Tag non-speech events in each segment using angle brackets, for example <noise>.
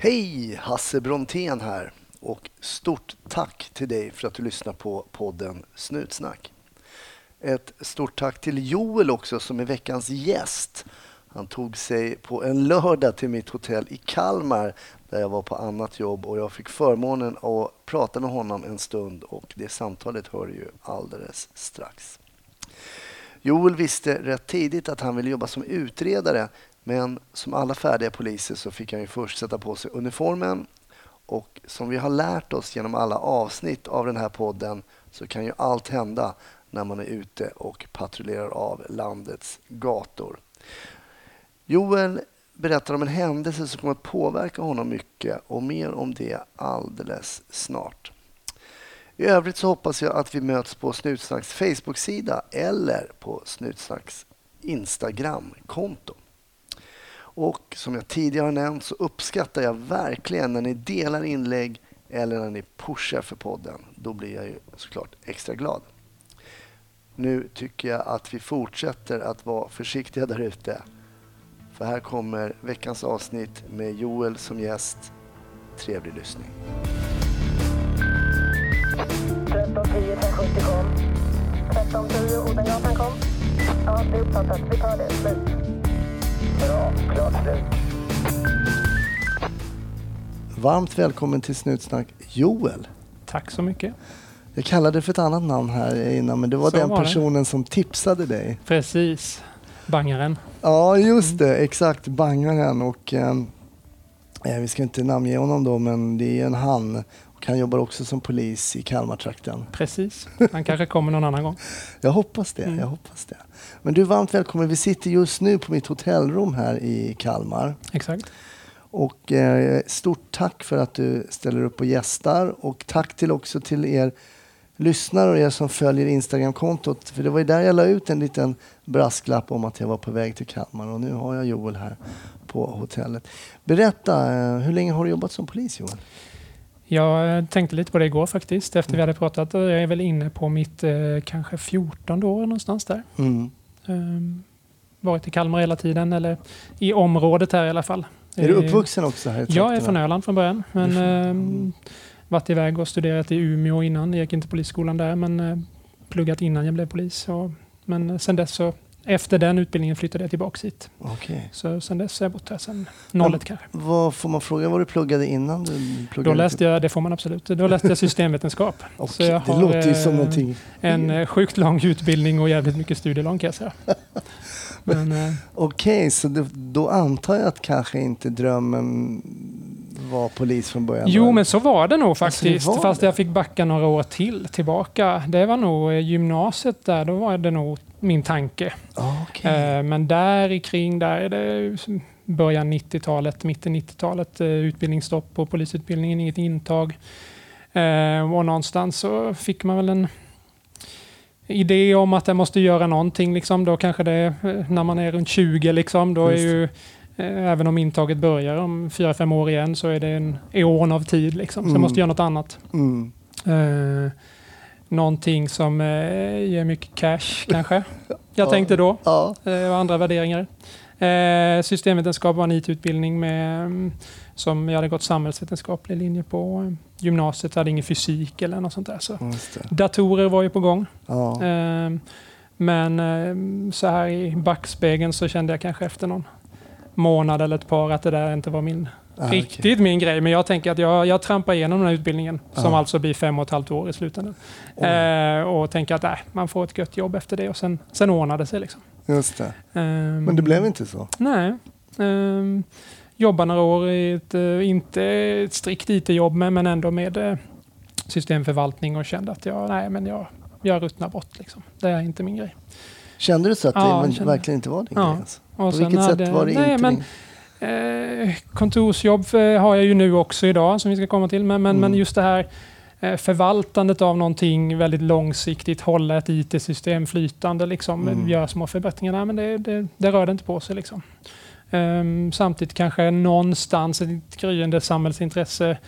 Hej! Hasse Brontén här. Och stort tack till dig för att du lyssnar på podden Snutsnack. Ett stort tack till Joel också som är veckans gäst. Han tog sig på en lördag till mitt hotell i Kalmar där jag var på annat jobb och jag fick förmånen att prata med honom en stund och det samtalet hör ju alldeles strax. Joel visste rätt tidigt att han ville jobba som utredare men som alla färdiga poliser så fick han ju först sätta på sig uniformen och som vi har lärt oss genom alla avsnitt av den här podden så kan ju allt hända när man är ute och patrullerar av landets gator. Joel berättar om en händelse som kommer att påverka honom mycket och mer om det alldeles snart. I övrigt så hoppas jag att vi möts på Snutsnacks Facebook-sida eller på Snutsnacks Instagram-konto. Och som jag tidigare har nämnt så uppskattar jag verkligen när ni delar inlägg eller när ni pushar för podden. Då blir jag ju såklart extra glad. Nu tycker jag att vi fortsätter att vara försiktiga där ute. För här kommer veckans avsnitt med Joel som gäst. Trevlig lyssning. 1310 1070 kom. 1310 Odengatan kom. Ja, det är uppfattat. Vi tar det. Slut. Bra. Klart slut. Varmt välkommen till Snutsnack Joel. Tack så mycket. Jag kallade för ett annat namn här innan men det var Så den var det. personen som tipsade dig. Precis. Bangaren. Ja, just det. Exakt. Bangaren. Och, eh, eh, vi ska inte namnge honom då, men det är en han. Och han jobbar också som polis i Kalmartrakten. Precis. Han kanske kommer någon annan gång. <laughs> Jag hoppas det. Mm. Jag hoppas det. Men du är varmt välkommen. Vi sitter just nu på mitt hotellrum här i Kalmar. Exakt. Och eh, stort tack för att du ställer upp och gästar. Och tack till också till er lyssnare och er som följer Instagramkontot. För det var ju där jag la ut en liten brasklapp om att jag var på väg till Kalmar. Och nu har jag Joel här på hotellet. Berätta, eh, hur länge har du jobbat som polis Joel? Jag eh, tänkte lite på det igår faktiskt efter vi hade pratat. Jag är väl inne på mitt eh, kanske 14 år någonstans där. Mm. Ehm, varit i Kalmar hela tiden eller i området här i alla fall. Är du Eh, uppvuxen också här i Jag är från Öland från början. Men mm. varit iväg och studerat i Umeå innan. Jag gick inte polisskolan där men eh, pluggat innan jag blev polis. Och, men sen dess så efter den utbildningen flyttade jag tillbaka hit. Okej. Så sen dess har jag bott här sen 01 kanske. Vad får man fråga vad du pluggade innan du pluggade? Då läste jag, det får man absolut, då läste jag systemvetenskap. <laughs> Och så jag det har, låter ju eh, som någonting... En eh, sjukt lång utbildning och jävligt mycket studielång kan jag säga. <laughs> Eh, Okej, så det, då antar jag att kanske inte drömmen var polis från början? jo, men så var det nog Alltså, faktiskt. var fast det? jag fick backa några år till tillbaka. Det var nog eh, gymnasiet där, då var det nog min tanke. Ah, okej. Eh, Men där kring, där är det början 90-talet, mitten 90-talet, eh, utbildningsstopp på polisutbildningen, inget intag. Och någonstans så fick man väl en idé om att jag måste göra någonting. Liksom. Då kanske det är när man är runt 20, liksom, då är ju Även om intaget börjar om 4-5 år igen så är det en eon av tid. Liksom. Så Mm. jag måste göra något annat. Mm. Eh, någonting som eh, ger mycket cash <laughs> kanske. Jag Ja. tänkte då. Ja. Eh, och andra värderingar. Eh, systemvetenskap var en IT-utbildning med, mm, som jag hade gått samhällsvetenskaplig linje på. eh, Gymnasiet hade ingen fysik eller något sånt där. Så. Datorer var ju på gång. Ja. Eh, men eh, så här i backspegeln så kände jag kanske efter någon månad eller ett par att det där inte var min, Ah, riktigt min grej. Men jag tänker att jag, jag trampar igenom den här utbildningen som Ja. alltså blir fem och ett halvt år i slutändan. Oj, Eh, och tänker att äh, man får ett gött jobb efter det och sen, sen ordnar det sig. Liksom. Just det. Ehm, Men det blev inte så? Nej. Um, jobbar några år i ett, eh, inte ett strikt IT-jobb, men, men ändå med eh, systemförvaltning och kände att jag, nej, men jag, jag ruttnar bort. Liksom. Det är inte min grej. Kände du så att Ja, det jag verkligen inte var din Ja. grej? Alltså? Och På vilket sätt hade- var det nej, inte men? Eh, kontorsjobb eh, har jag ju nu också idag, som vi ska komma till. Men, men, Mm. men just det här eh, förvaltandet av någonting väldigt långsiktigt, hålla ett IT-system flytande, liksom, Mm. göra små förbättringar. Nej, men det, det, det rör det inte på sig. Liksom. Ehm, samtidigt kanske någonstans ett gryende samhällsintresse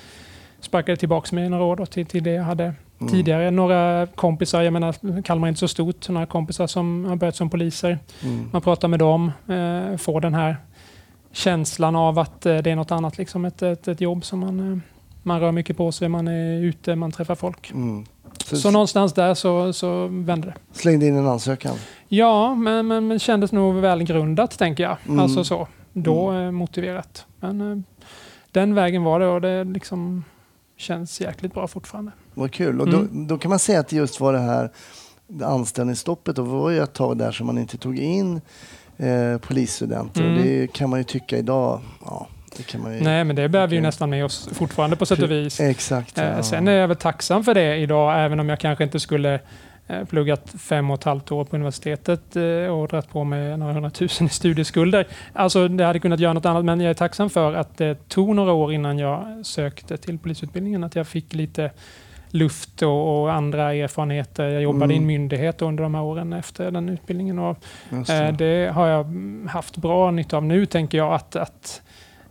sparkade tillbaka mig några år då, till, till det jag hade Mm. tidigare. Några kompisar, jag menar Kalmar är inte så stort, några kompisar som har börjat som poliser. Mm. Man pratar med dem, eh, får den här känslan av att eh, det är något annat. Liksom ett, ett, ett jobb som man, eh, man rör mycket på sig, man är ute, man träffar folk. Mm. Så, Så någonstans där så, så vände det. slängde in en ansökan. Ja, men, men, men kändes nog välgrundat tänker jag. Mm. Alltså så. Då eh, motiverat. Men den vägen var det och det liksom känns jäkligt bra fortfarande. Vad kul. Och Mm. då, då kan man säga att det just var det här anställningsstoppet. Och det var ju ett tag där som man inte tog in eh, polisstudenter. Mm. Och det kan man ju tycka idag. Ja, det kan man ju. Nej, men det bär vi ju nästan med oss fortfarande på sätt och vis. Exakt. Eh, ja. Sen är jag väl tacksam för det idag, även om jag kanske inte skulle eh, pluggat fem och ett halvt år på universitetet eh, och dragit på mig några hundratusen i studieskulder. Alltså det hade kunnat göra något annat, men jag är tacksam för att det tog några år innan jag sökte till polisutbildningen, att jag fick lite luft och, och andra erfarenheter. Jag jobbade Mm. i en myndighet under de här åren efter den utbildningen och Eh, det. Har jag mm, haft bra nytta av nu, tänker jag. Att, att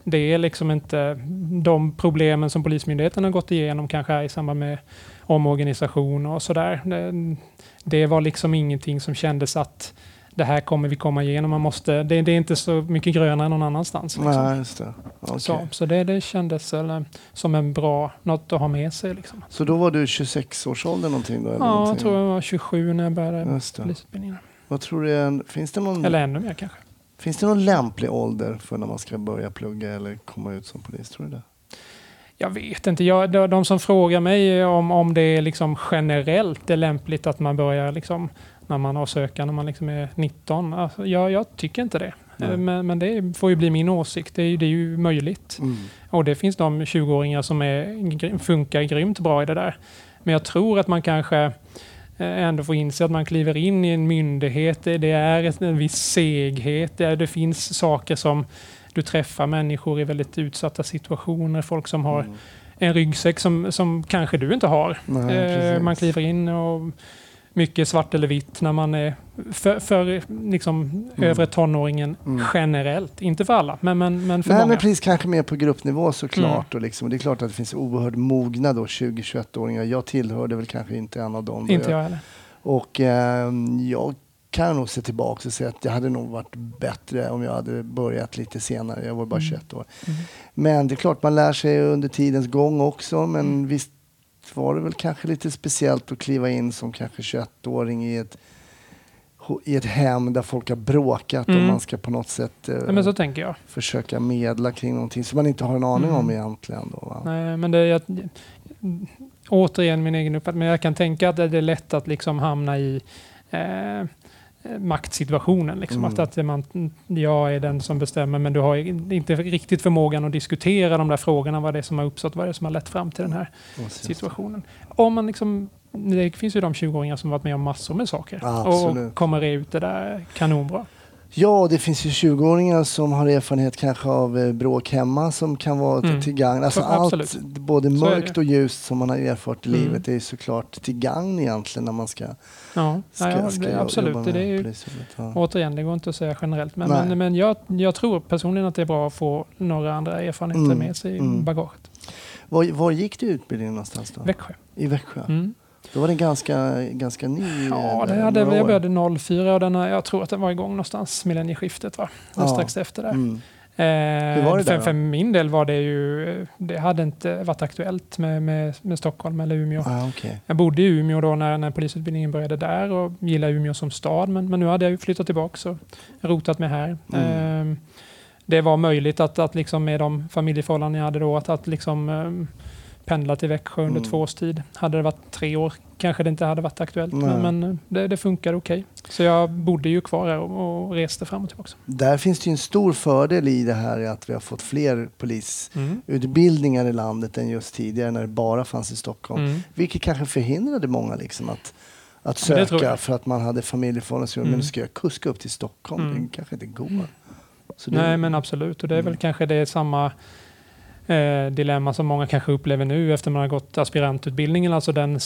det är liksom inte de problemen som Polismyndigheten har gått igenom kanske i samband med omorganisation och sådär. Det, det var liksom ingenting som kändes att det här kommer vi komma igenom. Man måste, det, det är inte så mycket grönare någon annanstans. Liksom. Nej, just det. Okej. Så, så det, det kändes eller, som en bra, något att ha med sig. Liksom. Så då var du 26-årsåldern någonting då? Eller Ja, jag någonting? tror jag var 27 när jag började polisutbildningen. Vad tror du, en- finns det, någon, Eller ännu mer kanske. finns det någon lämplig ålder för när man ska börja plugga eller komma ut som polis? Tror du det? Jag vet inte. Jag, de, de som frågar mig om, om det är liksom generellt är lämpligt att man börjar liksom när man har söka när man liksom är 19. Alltså, jag, jag tycker inte det. Eh, Men, men det får ju bli min åsikt. Det är, ju- det är ju möjligt. Mm. Och det finns de 20-åringar som är, funkar grymt bra i det där. Men jag tror att man kanske eh, ändå får inse att man kliver in i en myndighet. Det är en viss seghet. Det, är- det finns saker som du träffar människor i väldigt utsatta situationer. Folk som har Mm. en ryggsäck som, som kanske du inte har. Nej, Eh, man kliver in och mycket svart eller vitt när man är för, för liksom övre tonåringen Mm. generellt. Inte för alla, men, men, men för Nej, många. men precis kanske mer på gruppnivå såklart. Och liksom, och det är klart att det finns oerhört mogna då, 20-21-åringar. Jag tillhörde väl kanske inte en av dem. Inte jag heller. Och eh, jag kan nog se tillbaka och säga att det hade nog varit bättre om jag hade börjat lite senare. Jag var bara Mm. 21 år. Mm. Men det är klart, man lär sig under tidens gång också. Men Mm. visst var det väl kanske lite speciellt att kliva in som kanske 21-åring i ett, i ett hem där folk har bråkat och Mm. man ska på något sätt eh, jag. försöka medla kring någonting som man inte har en aning om Mm. egentligen. Då, va? Nej, men det, jag, återigen min egen uppfattning, men jag kan tänka att det är lätt att liksom hamna i eh, maktsituationen. Liksom. Mm. Att, att man, jag är den som bestämmer, men du har inte riktigt förmågan att diskutera de där frågorna, vad det är som har uppstått, vad det är som har lett fram till den här situationen. Om man liksom, det finns ju de 20-åringar som varit med om massor med saker absolut. och kommer ut det där kanonbra. Ja, det finns ju 20-åringar som har erfarenhet kanske av eh, bråk hemma som kan vara Mm. till gagn. Alltså allt, både mörkt och ljust som man har erfart i Mm. livet är såklart till gagn egentligen när man ska, Ja, ska, ja, ska det, jobba absolut. med Det är ju. Ja. återigen, det går inte att säga generellt. Men, Nej. men, men jag, jag tror personligen att det är bra att få några andra erfarenheter Mm, med sig i mm. bagaget. Var, var gick du utbildningen någonstans då? Växjö. I Växjö? Mm. Då var den ganska, ganska ny? Ja, eh, det hade, några jag började 04 och den, jag tror att den var igång någonstans millennieskiftet. Va? Ja. Strax efter där. Mm. Eh, var det för, där för min del var det ju, det hade inte varit aktuellt med, med, med Stockholm eller Umeå. Ah, okay. Jag bodde i Umeå då när, när polisutbildningen började där och gillade Umeå som stad. Men, men nu hade jag ju flyttat tillbaka och rotat mig här. Mm. Eh, det var möjligt att, att liksom med de familjeförhållanden jag hade då, att, att liksom, eh, pendla till Växjö under Mm. två års tid. Hade det varit tre år kanske det inte hade varit aktuellt. Nej. Men, men det, det funkar okej. Så jag bodde ju kvar här och, och reste fram och tillbaka. Där finns det ju en stor fördel i det här att vi har fått fler polisutbildningar i landet än just tidigare när det bara fanns i Stockholm. Mm. Vilket kanske förhindrade många liksom att, att söka för att man hade familjeförhållanden. som Mm. Men nu ska jag kuska upp till Stockholm, Mm. det kanske inte går. Det- Nej, men absolut. Och det är väl Mm. kanske det är samma eh, dilemma som många kanske upplever nu efter man har gått aspirantutbildningen, alltså den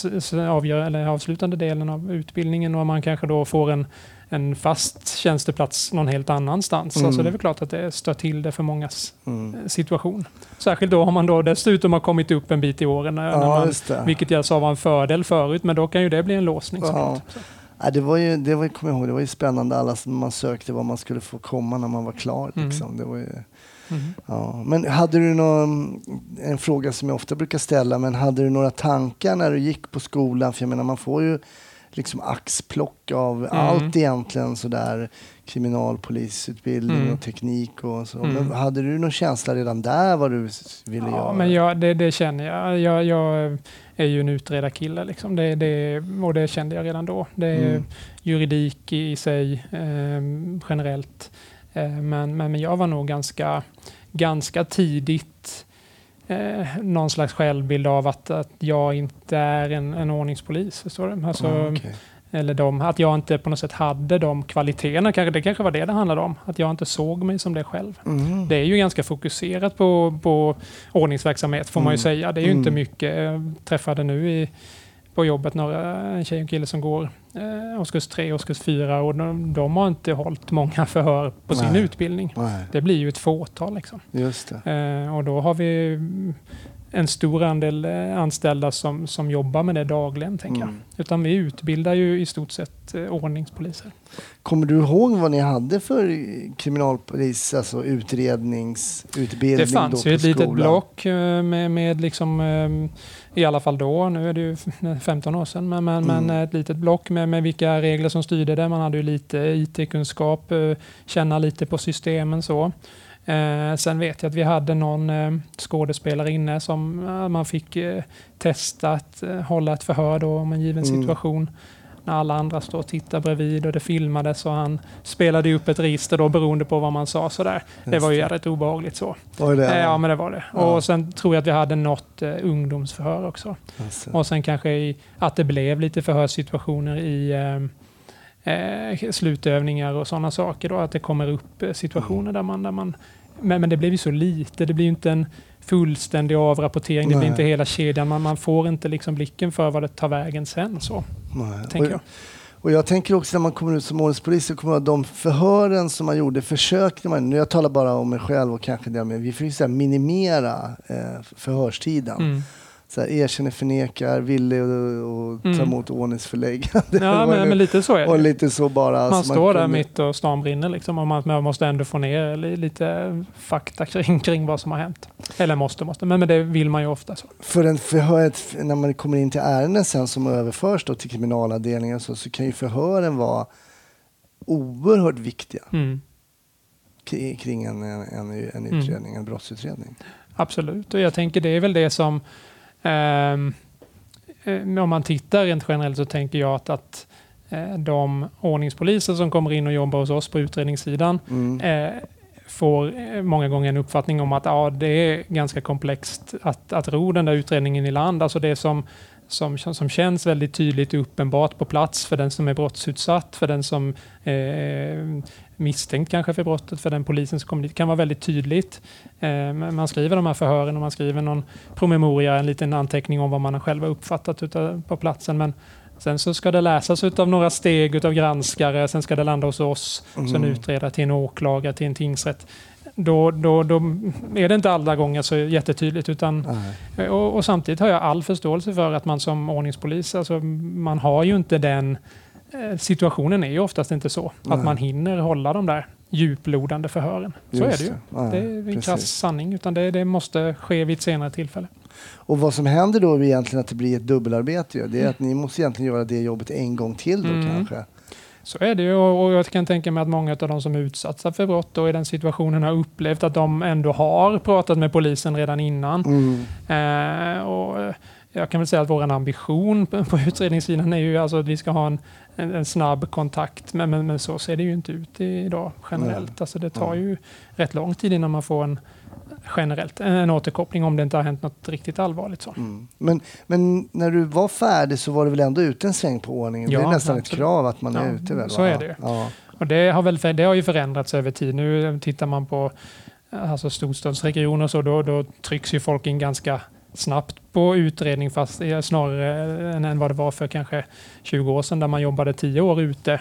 avgör, avslutande delen av utbildningen och man kanske då får en, en fast tjänsteplats någon helt annanstans. Mm. Alltså det är väl klart att det stör till det för mångas Mm. eh, situation. Särskilt då om man då dessutom har kommit upp en bit i åren, när, när Ja, man, just det. vilket jag sa var en fördel förut, men då kan ju det bli en låsning. Ja. det var ju, det var, jag ihåg, det var ju spännande alla som man sökte vad man skulle få komma när man var klar. Mm. Liksom. Det var ju, Mhm. ja. Men hade du någon, en fråga som jag ofta brukar ställa, men hade du några tankar när du gick på skolan? För jag menar, man får ju liksom axplock av allt egentligen sådär kriminalpolisutbildning Mm. och teknik och så. Mm. Men hade du någon känsla redan där vad du ville Ja, göra? men jag, det, det känner jag. jag. Jag är ju en utredarkille liksom. det, det, och det kände jag redan då. Det är Mm. juridik i, i sig eh, generellt. Eh, men, men men jag var nog ganska, ganska tidigt eh, någon slags självbild av att, att jag inte är en, en ordningspolis. Förstår du? Alltså, Ja, okej. Eller de, att jag inte på något sätt hade de kvaliteterna. Kanske, det kanske var det det handlade om. Att jag inte såg mig som det själv. Mhm. Det är ju ganska fokuserat på, på ordningsverksamhet får man ju Mm. säga. Det är ju inte Mm. mycket. Jag träffade nu i, på jobbet några, en tjej och kille som går eh, årskurs 3 årskurs 4 och de, de har inte hållit många <laughs> förhör på sin Nej. utbildning. Nej, Det blir ju ett fåtal. Liksom. just det. Eh, och då har vi en stor andel eh, anställda som, som jobbar med det dagligen. Tänker jag. Mm. Utan vi utbildar ju i stort sett eh, ordningspoliser. Kommer du ihåg vad ni hade för kriminalpolis, alltså utredningsutbildning Det fanns då ju på ett litet skolan? block eh, med, med liksom, i alla fall då, nu är det ju <laughs> f- 15 år sedan, men, men, Mm. men ett litet block med, med vilka regler som styrde det. Man hade ju lite IT-kunskap, känna lite på systemen så. Eh, sen vet jag att vi hade någon eh, skådespelare inne som eh, man fick eh, testa att eh, hålla ett förhör då om en given Mm. situation. När alla andra står och tittar bredvid och det filmades och han spelade upp ett register då beroende på vad man sa sådär. Det Just var ju det. jävligt obehagligt så. Var det Eh, det? Ja, men det var det. Ja. Och sen tror jag att vi hade något ungdomsförhör också. Alltså. Och sen kanske i, att det blev lite förhörssituationer i eh, slutövningar och sådana saker. Då, att det kommer upp eh, situationer Mm. där man... Där man men, men det blev ju så lite. Det blir ju inte en fullständig avrapportering. Det blir Nej. inte hela kedjan. Man, man får inte liksom blicken för vad det tar vägen sen. Så, Nej. tänker jag. och jag tänker också när man kommer ut som ordningspolis så kommer jag de förhören som man gjorde försökte man, nu jag talar bara om mig själv och kanske det, men vi här minimera eh, förhörstiden. Mm. Så här, erkänner, förnekar, ville och, och ta Mm. emot ordningsförläggande. Ja, <laughs> men, men lite så är och det. lite så bara. Man så står där kunde- mitt och stan brinner liksom och man, man måste ändå få ner li- lite fakta kring, kring vad som har hänt. Eller måste, måste. Men, men det vill man ju ofta. Så. För en förhöret, när man kommer in till ärenden sen som överförs till kriminalavdelningen så, så kan ju förhören vara oerhört viktiga Mm. kring en, en, en, en Mm. utredning, en brottsutredning. Absolut, och jag tänker det är väl det som om man tittar rent generellt så tänker jag att, att eh, de ordningspoliser som kommer in och jobbar hos oss på utredningssidan Mm. eh, får eh, många gånger en uppfattning om att ja, det är ganska komplext att, att ro den där utredningen i land. Alltså det som, som, som känns väldigt tydligt och uppenbart på plats för den som är brottsutsatt, för den som eh, misstänkt kanske för brottet, för den polisen som kommer dit, kan vara väldigt tydligt. Eh, man skriver de här förhören och man skriver någon promemoria, en liten anteckning om vad man har själva uppfattat på platsen. Men Sen så ska det läsas av några steg utav granskare, sen ska det landa hos oss, sen Mm. utreda till en åklagare, till en tingsrätt. Då, då, då är det inte alla gånger så jättetydligt. Utan, och, och samtidigt har jag all förståelse för att man som ordningspolis, alltså, man har ju inte den... eh, Situationen är ju oftast inte så Nej. att man hinner hålla de där djuplodande förhören. Så Just är det ju. Ja, Det är en krass sanning, utan det, det måste ske vid ett senare tillfälle. Och vad som händer då är egentligen att det blir ett dubbelarbete. ju. Det är att ni måste egentligen göra det jobbet en gång till då Mm. kanske. Så är det ju och och jag kan tänka mig att många av de som är utsatta för brott då i den situationen har upplevt att de ändå har pratat med polisen redan innan. Mm. Eh, och jag kan väl säga att vår ambition på utredningssidan är ju alltså att vi ska ha en, en, en snabb kontakt. Men, men, men så ser det ju inte ut idag generellt. Alltså det tar Nej. ju rätt lång tid innan man får en generellt en, återkoppling om det inte har hänt något riktigt allvarligt. Så. Mm. Men, men när du var färdig så var du väl ändå ute en sväng på ordningen? det Ja, är nästan absolut. ett krav att man är Ja, ute väl? så va? är det ju. Ja. Och det har, väl, det har ju förändrats över tid. Nu tittar man på alltså storstadsregioner och så, då, då trycks ju folk in ganska snabbt på utredning fast snarare än, vad det var för kanske 20 år sedan där man jobbade 10 år ute.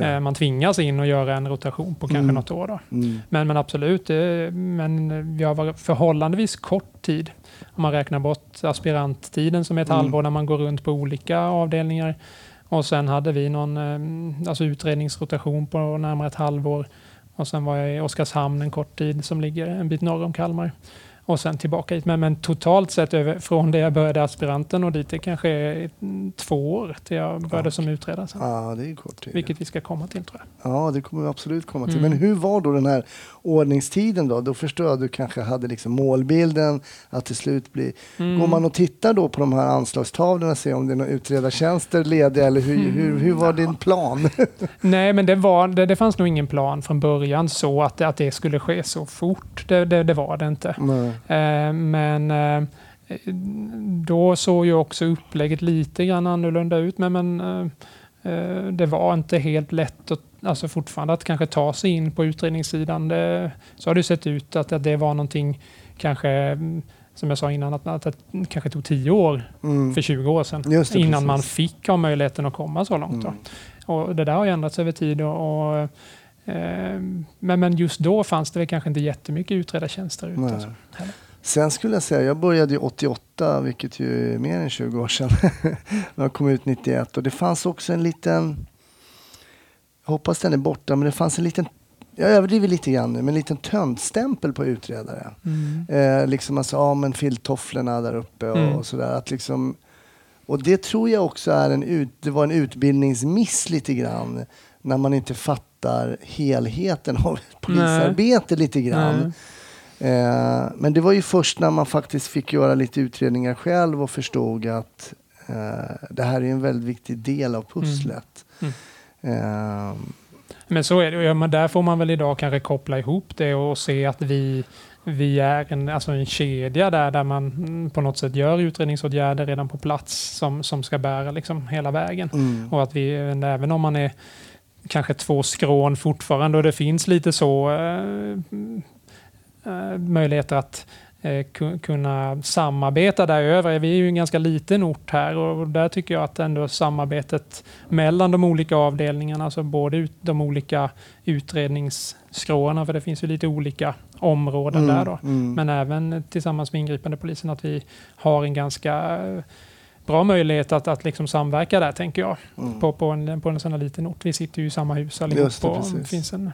Eh, Man tvingas in och göra en rotation på kanske Mm. något år. Då. Mm. Men, men absolut, eh, men vi har varit förhållandevis kort tid. Om man räknar bort aspiranttiden som är ett Mm. halvår när man går runt på olika avdelningar Och sen hade vi någon eh, alltså utredningsrotation på närmare ett halvår. Och sen var jag i Oskarshamn en kort tid som ligger en bit norr om Kalmar. Och sen tillbaka hit. Men, men totalt sett över, från det jag började aspiranten och dit det kanske är två år till jag började Ja. som utredare. Sen. Ja, det är kort tid. Vilket vi ska komma till tror jag. Ja, det kommer vi absolut komma till. Mm. Men hur var då den här ordningstiden då? Då förstår jag att du kanske hade liksom målbilden att till slut bli... Mm. Går man och tittar då på de här anslagstavlorna och ser om det är några utredartjänster lediga eller hur, Mm. hur, hur var din plan? <laughs> Nej, men det, var, det, det fanns nog ingen plan från början så att, att det skulle ske så fort. Det, det, det var det inte. Nej. Eh, men eh, då såg ju också upplägget lite grann annorlunda ut. Men, men eh, det var inte helt lätt att, alltså fortfarande att kanske ta sig in på utredningssidan. Det, så har det sett ut att, att det var någonting kanske som jag sa innan, att, att det kanske tog tio år Mm. för 20 år sedan det, innan precis. man fick ha möjligheten att komma så långt. Då. Mm. Och det där har ju ändrats över tid. Och, och, men, men just då fanns det väl kanske inte jättemycket utredartjänster ute. Nej. Alltså. Sen skulle jag säga, jag började ju 88, vilket ju är mer än 20 år sedan. <laughs> jag kom ut 91 och det fanns också en liten, jag hoppas den är borta, men det fanns en liten, jag överdriver lite grann nu, men en liten töntstämpel på utredare. Mm. Eh, liksom alltså, ja men filttofflorna där uppe och, Mm. och sådär. Att liksom, och det tror jag också är en, ut, det var en utbildningsmiss lite grann. När man inte fattar helheten av ett polisarbete lite grann. Nej. Eh, men det var ju först när man faktiskt fick göra lite utredningar själv och förstod att eh, det här är en väldigt viktig del av pusslet. Mm. Eh, Men så är det. Ja, men där får man väl idag kanske koppla ihop det och se att vi, vi är en, alltså en kedja där, där man mm, på något sätt gör utredningsåtgärder redan på plats som, som ska bära liksom hela vägen. mm. Och att vi, även om man är kanske två skrån fortfarande och det finns lite så eh, eh, möjligheter att eh, ku- kunna samarbeta däröver. Vi är ju en ganska liten ort här och där tycker jag att ändå samarbetet mellan de olika avdelningarna, alltså både ut, de olika utredningsskråna, för det finns ju lite olika områden där då. Mm. Men även tillsammans med ingripande polisen att vi har en ganska bra möjlighet att, att liksom samverka där, tänker jag, Mm. på, på, en, på en sån här liten ort. Vi sitter ju i samma hus allihop det, och det finns en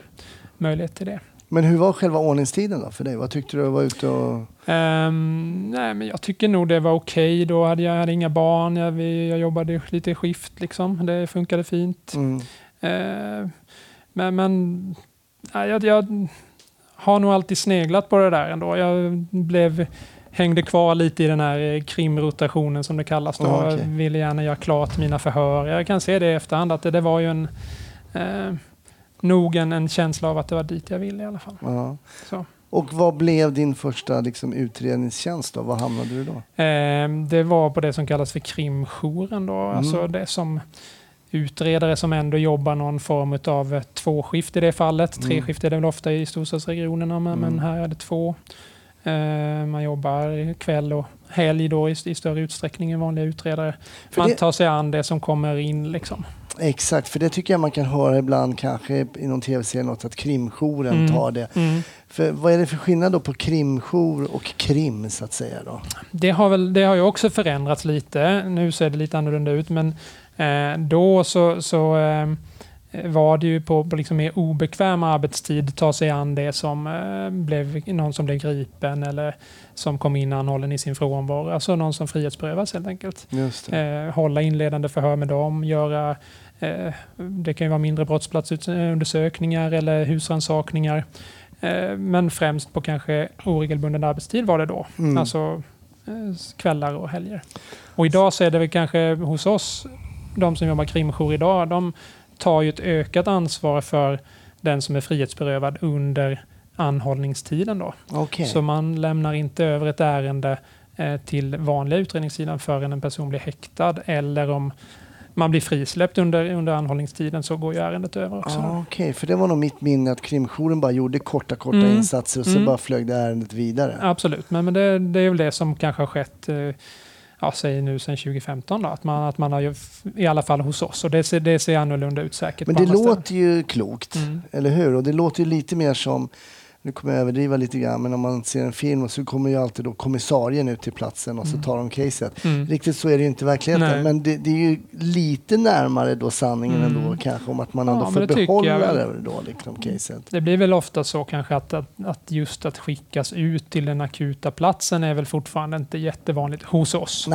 möjlighet till det. Men hur var själva ordningstiden då för dig? Vad tyckte du vara ute och... Ehm, nej, men jag tycker nog det var okej. Då hade jag hade inga barn. Jag, vi, jag jobbade lite skift liksom. Det funkade fint. Mm. Ehm, men men nej, jag, jag har nog alltid sneglat på det där ändå. Jag blev, hängde kvar lite i den här eh, krimrotationen som det kallas. Då. Ja, okej. Jag ville gärna göra klart mina förhör. Jag kan se det i efterhand att det, det var ju en eh, nog en, en känsla av att det var dit jag ville i alla fall. Ja. Så. Och vad blev din första liksom, utredningstjänst då? Var hamnade du då? Eh, det var på det som kallas för krimjouren då. Mm. Alltså det som utredare som ändå jobbar någon form av tvåskift i det fallet. Mm. Treskift är det väl ofta i storstadsregionerna men, Mm. men här är det två. Eh, man jobbar kväll och helg då i, i större utsträckning än vanliga utredare. För man det- tar sig an det som kommer in liksom. Exakt, för det tycker jag man kan höra ibland kanske i någon tv-serie något att krimjouren Mm. tar det. Mm. För vad är det för skillnad då på krimjour och krim så att säga då? Det har, väl, det har ju också förändrats lite. Nu ser det lite annorlunda ut, men eh, då så, så eh, var det ju på, på liksom mer obekväm arbetstid ta sig an det som eh, blev någon som blev gripen eller som kom in anhållen i sin frånvaro. Alltså någon som frihetsberövas helt enkelt. Eh, hålla inledande förhör med dem, göra eh, det kan ju vara mindre brottsplatsundersökningar eller husrannsakningar. Eh, men främst på kanske oregelbunden arbetstid var det då. Mm. Alltså eh, kvällar och helger. Och idag så är det väl kanske hos oss, de som jobbar krimjour idag, de tar ju ett ökat ansvar för den som är frihetsberövad under anhållningstiden. Då. Okej. Så man lämnar inte över ett ärende eh, till vanliga utredningssidan förrän en person blir häktad eller om man blir frisläppt under, under anhållningstiden så går ju ärendet över också. Ah. Okej, för det var nog mitt minne att krimjouren bara gjorde korta, korta Mm. insatser och så Mm. bara flög det ärendet vidare. Absolut, men, men det, det är väl det som kanske har skett eh, ja, säg nu sedan 2015 då, att man, att man har ju, i alla fall hos oss, och det ser, det ser annorlunda ut säkert Men det låter ju klokt, ställen. Mm. eller hur? Och det låter ju lite mer som nu kommer jag överdriva lite grann, men om man ser en film så kommer ju alltid då kommissarien ut till platsen och så Mm. tar de caset. Mm. Riktigt så är det ju inte i verkligheten, Nej. men det, det är ju lite närmare då sanningen Mm. ändå kanske om att man Ja, ändå får det behålla det då, liksom, caset. Det blir väl ofta så kanske att, att, att just att skickas ut till den akuta platsen är väl fortfarande inte jättevanligt hos oss.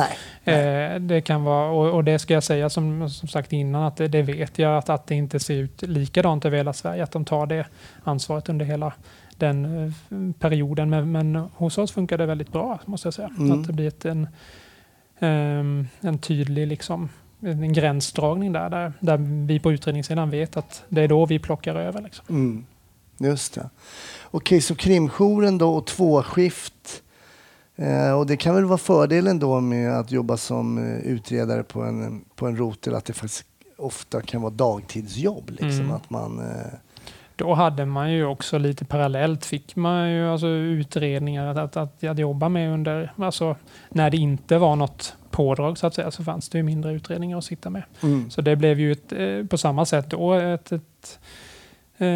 Nej. Eh, det kan vara, och, och det ska jag säga som, som sagt innan, att det, det vet jag att, att det inte ser ut likadant över hela Sverige, att de tar det ansvaret under hela den eh, perioden. Men, men hos oss funkar det väldigt bra, måste jag säga. Mm. Att det blir ett, en, ehm, en tydlig liksom, en gränsdragning där, där, där vi på utredningssidan vet att det är då vi plockar över. Liksom. Mm. Just det. Okej, så krimjouren då och tvåskift. Eh, och det kan väl vara fördelen då med att jobba som eh, utredare på en, på en rotel att det faktiskt ofta kan vara dagtidsjobb. Liksom, Mm. att man, eh, Då hade man ju också lite parallellt, fick man ju alltså utredningar att, att, att, att jobba med under, alltså när det inte var något pådrag så att säga, så fanns det ju mindre utredningar att sitta med. mm. Så det blev ju ett, eh, på samma sätt då ett, ett, eh,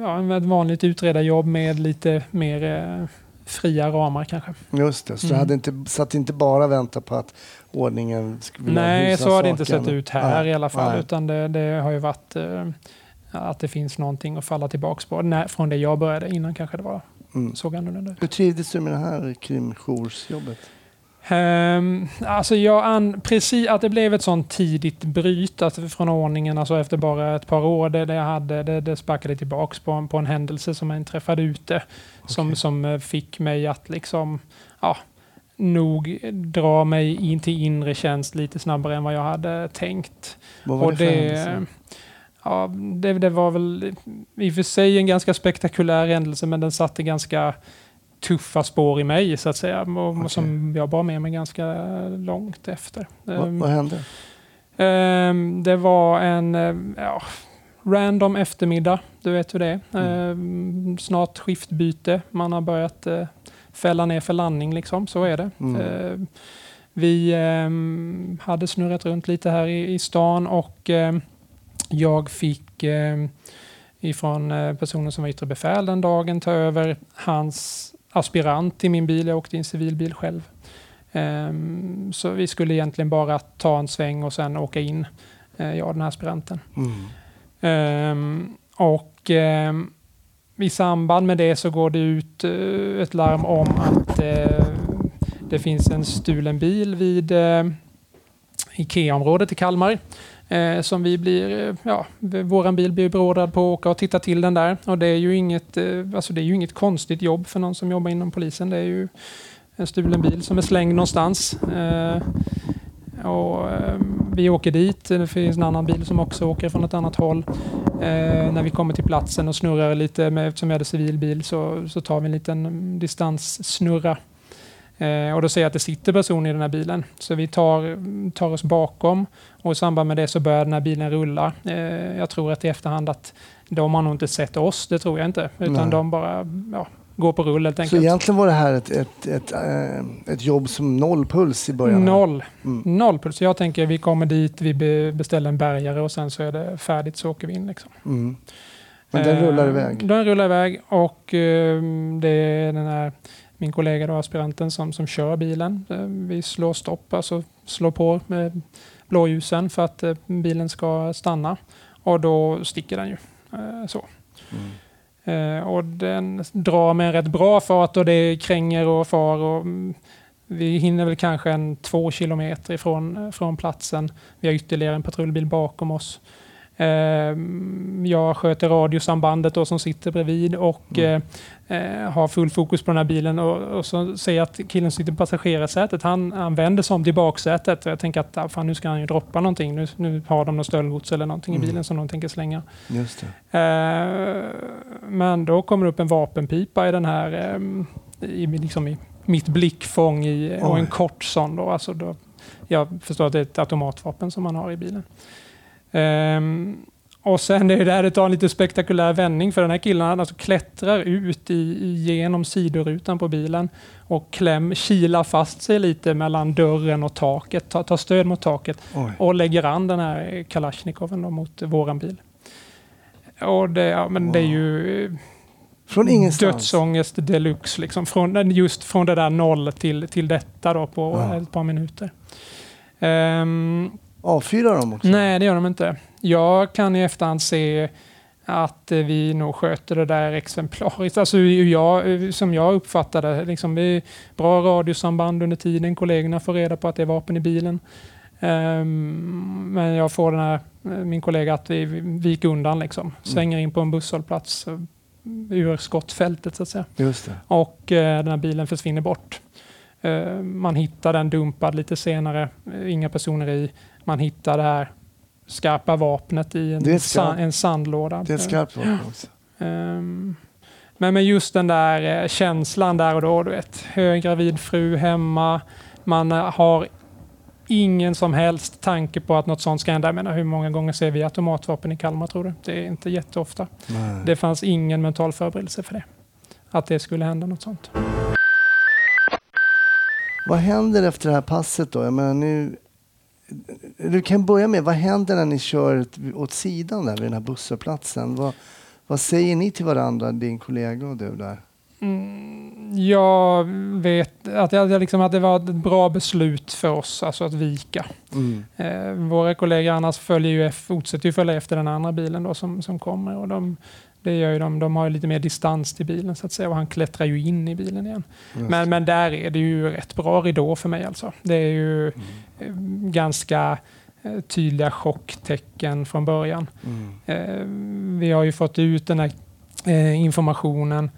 ja, ett vanligt utredarjobb med lite mer eh, fria ramar kanske. Just det, så Mm. hade inte, satt inte bara vänta på att ordningen skulle Nej, så har det inte sett ut här Nej, i alla fall. nej. Utan det, det har ju varit att det finns någonting att falla tillbaka på. När, från det jag började, innan kanske det var, Mm. såg annorlunda ut. Hur trivdes du med det här krimjoursjobbet? Um, alltså jag an, precis att det blev ett sånt tidigt bryt att från ordningen, alltså efter bara ett par år, det, det, jag hade, det, det sparkade tillbaks på, en- på en händelse som jag inträffade ute. Som, Okej. som eh, fick mig att liksom, ja, nog dra mig in till inre tjänst lite snabbare än vad jag hade tänkt. Vad var det för det, händelse? Ja, det, det var väl i och för sig en ganska spektakulär händelse, men den satte ganska tuffa spår i mig så att säga. Och, Okej. Som jag bar med mig ganska långt efter. Vad, Ehm, vad hände? ehm, det var en eh, ja, random eftermiddag, du vet hur det är. Ehm, snart skiftbyte, man har börjat eh, fälla ner för landning liksom, så är det. Mm. Ehm, vi hade snurrat runt lite här i, i stan och jag fick ehm, ifrån eh, personen som var yttre befäl den dagen ta över hans aspirant i min bil. Jag åkte i en civilbil själv. Ehm, så vi skulle egentligen bara ta en sväng och sen åka in, eh, jag och den här aspiranten. Mm. Ehm, och ehm, i samband med det så går det ut eh, ett larm om att eh, det finns en stulen bil vid eh, Ikea-området i Kalmar. Eh, som vi blir, eh, ja, våran bil blir beordrad på att åka och titta till den där. Och det är ju inget, eh, alltså det är ju inget konstigt jobb för någon som jobbar inom polisen. Det är ju en stulen bil som är slängd någonstans. Eh, och, eh, vi åker dit. Det finns en annan bil som också åker från ett annat håll. Eh, när vi kommer till platsen och snurrar lite, med, eftersom vi hade civilbil, så, så tar vi en liten mm, distanssnurra. Eh, och då ser jag att det sitter person i den här bilen. Så vi tar, tar oss bakom och i samband med det så börjar den här bilen rulla. Eh, jag tror att i efterhand att de har nog inte sett oss, det tror jag inte. Utan Nej. de bara ja, går på rull helt Så enkelt. egentligen var det här ett, ett, ett, eh, ett jobb som noll puls i början? Noll. Mm. Noll puls. Jag tänker vi kommer dit, vi be- beställer en bärgare och sen så är det färdigt så åker vi in. Liksom. Mm. Men den rullar iväg? Den rullar iväg och det är den här, min kollega då, aspiranten som, som kör bilen. Eh, vi slår stopp, alltså slår på med blåljusen för att eh, bilen ska stanna. Och då sticker den ju. Eh, så. Mm. Och den drar med en rätt bra fart och det kränger och far. Och, mm, vi hinner väl kanske en två kilometer ifrån från platsen. Vi har ytterligare en patrullbil bakom oss. Eh, jag sköter radiosambandet då som sitter bredvid och Mm. Eh, har full fokus på den här bilen. Och, och så ser jag att killen som sitter på passagerarsätet, han, han vänder sig om till baksätet. Och jag tänker att ah, fan, nu ska han ju droppa någonting. Nu, nu har de något stöldgods eller någonting Mm. i bilen som de tänker slänga. Just. Eh, men då kommer det upp en vapenpipa i den här, eh, i, liksom i mitt blickfång i, och en kort sån. Då, alltså då, jag förstår att det är ett automatvapen som man har i bilen. Ehm, och sen är det där det tar en lite spektakulär vändning för den här killen han alltså klättrar ut i, genom sidorutan på bilen och kläm, kilar fast sig lite mellan dörren och taket, tar, tar stöd mot taket Oj. och lägger an den här Kalashnikoven mot våran bil. Och det, ja, men det är ju... Från ingenstans? dödsångest deluxe. Liksom. Från, just från det där noll till, till detta då på Ja. ett par minuter. Ehm, Avfyrar de också? nej, det gör de inte. Jag kan i efterhand se att eh, vi nog sköter det där exemplariskt. Alltså, jag, som jag uppfattade det, liksom, bra radiosamband under tiden. Kollegorna får reda på att det är vapen i bilen. Ehm, men jag får den här, eh, min kollega att vi vi gick undan. Liksom. Svänger in på en busshållplats eh, ur skottfältet så att säga. Och den här bilen försvinner bort. Eh, man hittar den dumpad lite senare. Inga personer i. Man hittar det här skarpa vapnet i en, sa- en sandlåda. Det är ett skarpt vapen också. Ehm, men med just den där eh, känslan där och då, du vet, höggravid fru hemma, man eh, har ingen som helst tanke på att något sånt ska hända. Jag menar, hur många gånger ser vi automatvapen i Kalmar tror du? Det är inte jätteofta. Nej. Det fanns ingen mental förberedelse för det. Att det skulle hända något sånt. Vad händer efter det här passet då? Jag menar, nu, du kan börja med, vad händer när ni kör åt sidan där vid den här busshållplatsen? Vad, vad säger ni till varandra, din kollega och du där? Mm, jag vet att, jag, liksom, att det var ett bra beslut för oss alltså att vika. Mm. Eh, våra kollegor annars följer ju, fortsätter ju följa efter den andra bilen då som, som kommer. Och de, det gör ju de, de har ju lite mer distans till bilen så att säga och han klättrar ju in i bilen igen. Just Men, men där är det ju rätt bra ridå för mig alltså. Det är ju Mm. eh, ganska eh, tydliga chocktecken från början. Mm. Eh, vi har ju fått ut den här informationen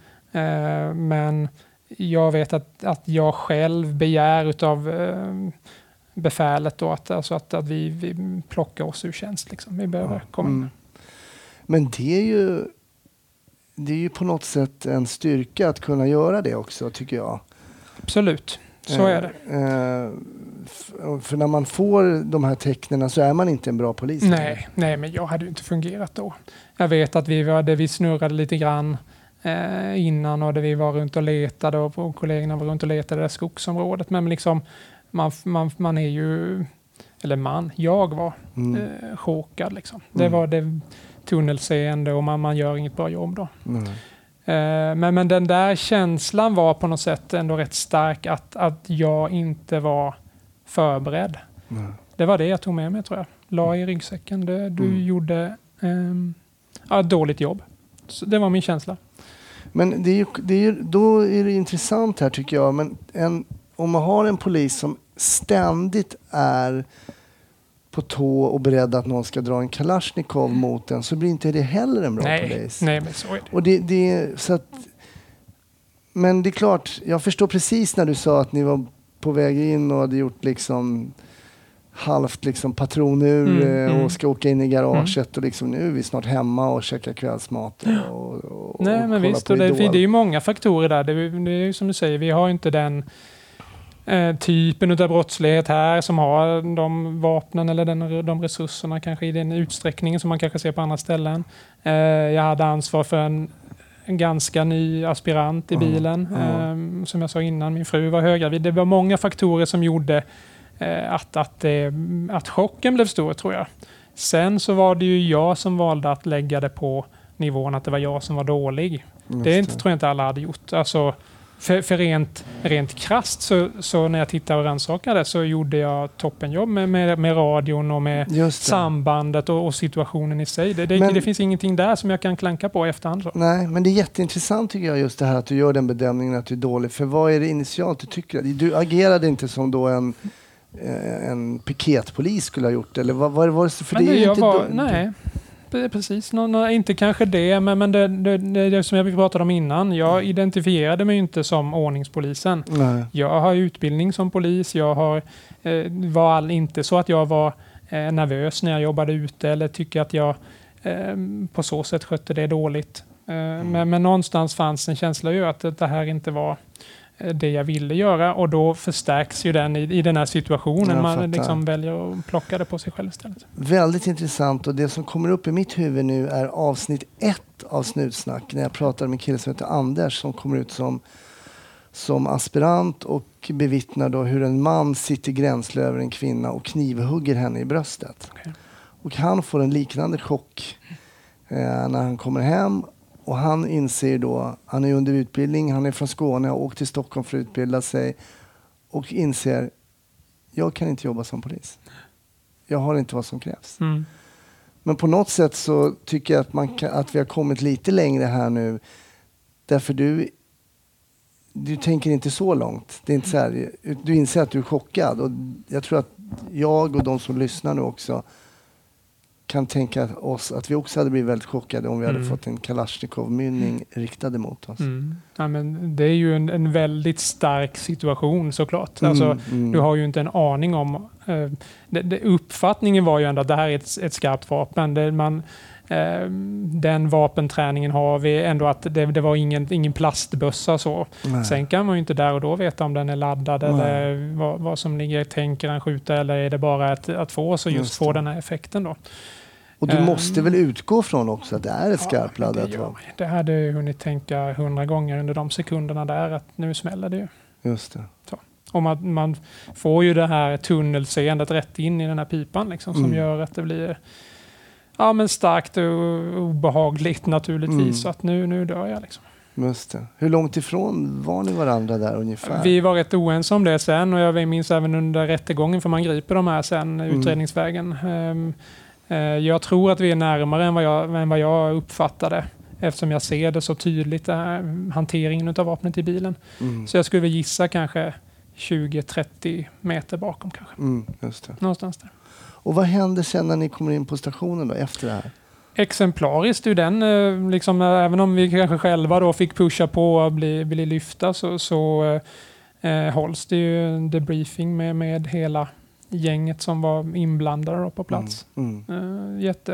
men jag vet att, att jag själv begär utav befälet då att, alltså att, att vi, vi plockar oss ur tjänst. Liksom. Vi behöver komma in. Mm. Men det är ju det är ju på något sätt en styrka att kunna göra det också, tycker jag. Absolut, så är det. Eh, för när man får de här tecknen så är man inte en bra polis. Nej, nej, men jag hade ju inte fungerat då. Jag vet att vi, var, det vi snurrade lite grann eh, innan och det vi var runt och letade och, och kollegorna var runt och letade i det där skogsområdet. Men liksom, man, man, man är ju, eller man, jag var Mm. eh, chockad. Liksom. Det Mm. var det tunnelseende och man, man gör inget bra jobb då. Eh, men, men den där känslan var på något sätt ändå rätt stark att, att jag inte var förberedd. Nej. Det var det jag tog med mig tror jag. La i ryggsäcken. Det, du Mm. gjorde ja, ett dåligt jobb. Så det var min känsla. Men det är ju, det är ju, då är det intressant här tycker jag. Men en, om man har en polis som ständigt är på tå och beredd att någon ska dra en kalasjnikov mot en så blir inte det heller en bra nej, polis. nej, men så är det. Och det, det så att, men det är klart, jag förstår precis när du sa att ni var på väg in och hade gjort liksom halvt liksom patronur Mm, eh, och mm. ska åka in i garaget och liksom nu är vi snart hemma och käkar kvällsmat och, och, och Nej, men visst. Och det, det är ju många faktorer där. Det, är- det är ju som du säger, vi har inte den eh, typen av brottslighet här som har de vapnen eller den, de resurserna kanske i den utsträckningen som man kanske ser på andra ställen. Eh, jag hade ansvar för en, en ganska ny aspirant i bilen. ja. Eh, som jag sa innan, min fru var höggravid. Det var många faktorer som gjorde eh, att, att, det, att chocken blev stor tror jag. Sen så var det ju jag som valde att lägga det på nivån att det var jag som var dålig. Just Det är inte, tror jag inte alla hade gjort. Alltså, för, för rent, rent krasst så, så när jag tittade och rannsakade så gjorde jag toppenjobb med, med, med radion och med sambandet och, och situationen i sig. Det, det, Men- det finns ingenting där som jag kan klanka på i efterhand. Så. Nej, men det är jätteintressant tycker jag just det här att du gör den bedömningen att du är dålig. För vad är det initialt du tycker? Du agerade inte som då en, eh, en piketpolis skulle ha gjort eller vad vad var det? För Men det är jag inte var, nej, precis. Nå, nå, inte kanske det, men, men det, det, det, som jag pratade om innan. Jag identifierade mig inte som ordningspolisen. Nej. Jag har utbildning som polis. Jag har, eh, var all, inte så att jag var eh, nervös när jag jobbade ute eller tycker att jag eh, på så sätt skötte det dåligt. Eh, men, men någonstans fanns en känsla ju att det här inte var det jag ville göra och då förstärks ju den i, i den här situationen. Jag Man fattar. liksom väljer att plocka det på sig själv istället. Väldigt intressant och det som kommer upp i mitt huvud nu är avsnitt ett av Snutsnack när jag pratar med en kille som heter Anders som kommer ut som, som aspirant och bevittnar då hur en man sitter gränsle över en kvinna och knivhugger henne i bröstet. Okej. Och han får en liknande chock eh, när han kommer hem och han inser då, han är under utbildning, han är från Skåne, har åkt till Stockholm för att utbilda sig och inser, jag kan inte jobba som polis. Jag har inte vad som krävs. Mm. Men på något sätt så tycker jag att, man kan, att vi har kommit lite längre här nu. Därför du, du tänker inte så långt. Det är inte så här, du inser att du är chockad. Och jag tror att jag och de som lyssnar nu också kan tänka oss att vi också hade blivit väldigt chockade om vi hade Mm. fått en Kalashnikov-mynning riktad mot oss. Mm. Ja, men det är ju en, en väldigt stark situation såklart. Alltså, Mm, mm. Du har ju inte en aning om... Eh, det, det, uppfattningen var ju ändå att det här är ett, ett skarpt vapen. Det, man, den vapenträningen har vi. Ändå att det, det var ingen, ingen plastbössa så. Nej. Sen kan man ju inte där och då veta om den är laddad Nej. eller vad, vad som ligger. Tänker han skjuta eller är det bara att, att få så just, Just få den här effekten då? Och du Ehm. måste väl utgå från också att det är ett Ja, skarpladdat det, vapen? det hade jag hunnit tänka hundra gånger under de sekunderna där att nu smäller det ju. Just det. Och man, man får ju det här tunnelseendet rätt in i den här pipan liksom, som Mm. gör att det blir ja, men starkt och obehagligt naturligtvis. Mm. Så att nu, nu dör jag. Liksom. Just det. Hur långt ifrån var ni varandra där ungefär? Vi var rätt oense om det sen och jag minns även under rättegången för man griper de här sen Mm. utredningsvägen. Ehm, eh, jag tror att vi är närmare än vad jag, än vad jag uppfattade eftersom jag ser det så tydligt, det här, hanteringen av vapnet i bilen. Mm. Så jag skulle gissa kanske 20-30 meter bakom kanske. Mm. Någonstans där. Och vad händer sen när ni kommer in på stationen då, efter det här? Exemplariskt ur den, eh, liksom, eh, även om vi kanske själva då fick pusha på och bli, bli lyfta så, så eh, eh, hålls det ju en debriefing med, med hela gänget som var inblandade på plats. Mm. Mm. Eh, jätte,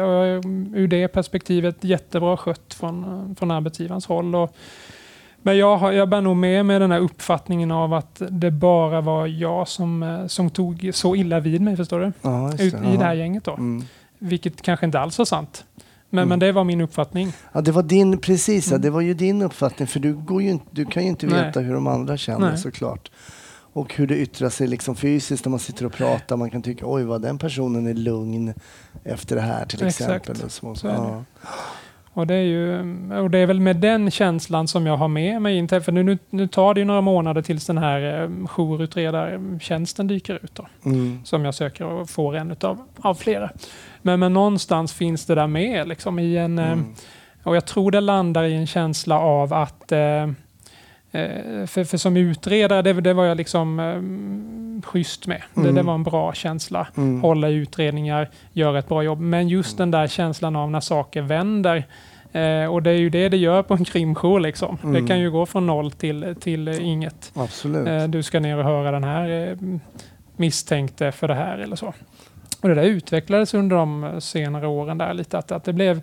ur det perspektivet jättebra skött från, från arbetsgivarens håll. Och, men jag, har- jag bär nog med mig den här uppfattningen av att det bara var jag som, eh, som tog så illa vid mig, förstår du? Ja, Ut. I det Ja. här gänget då. Mm. Vilket kanske inte alls var sant. Men, Mm. men det var min uppfattning. Ja, det var din, precis, ja, Mm. det var ju din uppfattning för du, går ju du kan ju inte Nej. veta hur de andra känner Nej. såklart. Och hur det yttrar sig liksom fysiskt när man sitter och pratar. Man kan tycka oj vad den personen är lugn efter det här till Exakt. exempel. Och så. Så ja. Och det, är ju, och det är väl med den känslan som jag har med mig in till, för nu, nu, tar det ju några månader tills den här eh, jourutredartjänsten dyker ut. Då, Mm. som jag söker och får en utav, av flera. Men, men någonstans finns det där med liksom i en... eh, Mm. Och jag tror det landar i en känsla av att eh, för, för som utredare, det, det var jag liksom eh, schysst med. Det, Mm. det var en bra känsla. Mm. Hålla utredningar, göra ett bra jobb. Men just den där känslan av när saker vänder. Eh, och det är ju det det gör på en krimjour. Liksom. Mm. Det kan ju gå från noll till, till eh, inget. Absolut. Eh, du ska ner och höra den här eh, misstänkte för det här eller så. Och det där utvecklades under de senare åren där lite. Att, att det, blev,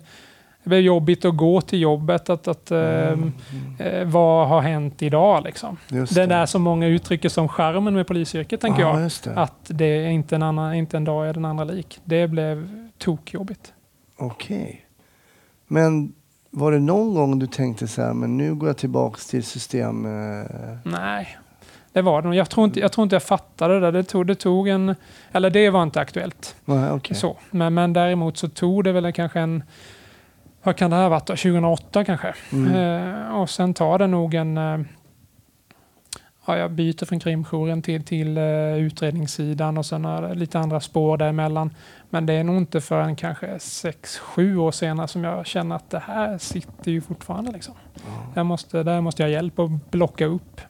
det blev jobbigt att gå till jobbet. Att, att, eh, Mm. eh, vad har hänt idag liksom? Just Det där som många uttrycker som charmen med polisyrket tänker ja, jag. Det. Att det är inte en, annan, inte en dag är den andra lik. Det blev tokjobbigt. Okej. Men var det någon gång du tänkte så här, men nu går jag tillbaks till system... Eh, Nej, det var det. Jag tror inte jag, tror inte jag fattade det. där. Det tog, det tog en... Eller det var inte aktuellt. nej, okej. Så. Men, men däremot så tog det väl kanske en... Vad kan det ha varit då? 2008 kanske. Mm. Eh, och sen tar det nog en... Eh, ja, jag byter från krimjouren till, till eh, utredningssidan och sen är det lite andra spår däremellan. Men det är nog inte förrän kanske 6-7 år senare som jag känner att det här sitter ju fortfarande. Liksom. Jag måste, där måste jag hjälp att blocka upp.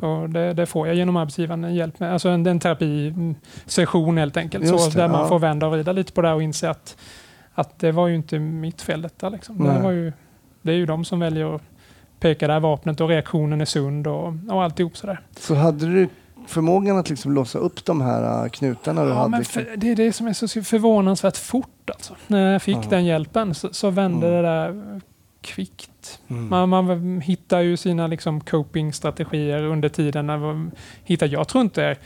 Så det, det får jag genom arbetsgivaren en hjälp med. Alltså en, en terapisession helt enkelt. Just Så det, där man ja. får vända och vrida lite på det här och inse att, att det var ju inte mitt fel detta. Liksom. Det, var ju, det är ju de som väljer att peka det här vapnet och reaktionen är sund och, och alltihop sådär. Så hade du förmågan att liksom låsa upp de här äh, knutarna du Ja, hade? men för, det är det som är så förvånansvärt fort alltså. När jag fick Ja. den hjälpen så, så vände Mm. det där kvickt. Mm. Man, man hittar ju sina liksom coping-strategier under tiden. När man hittar, jag tror inte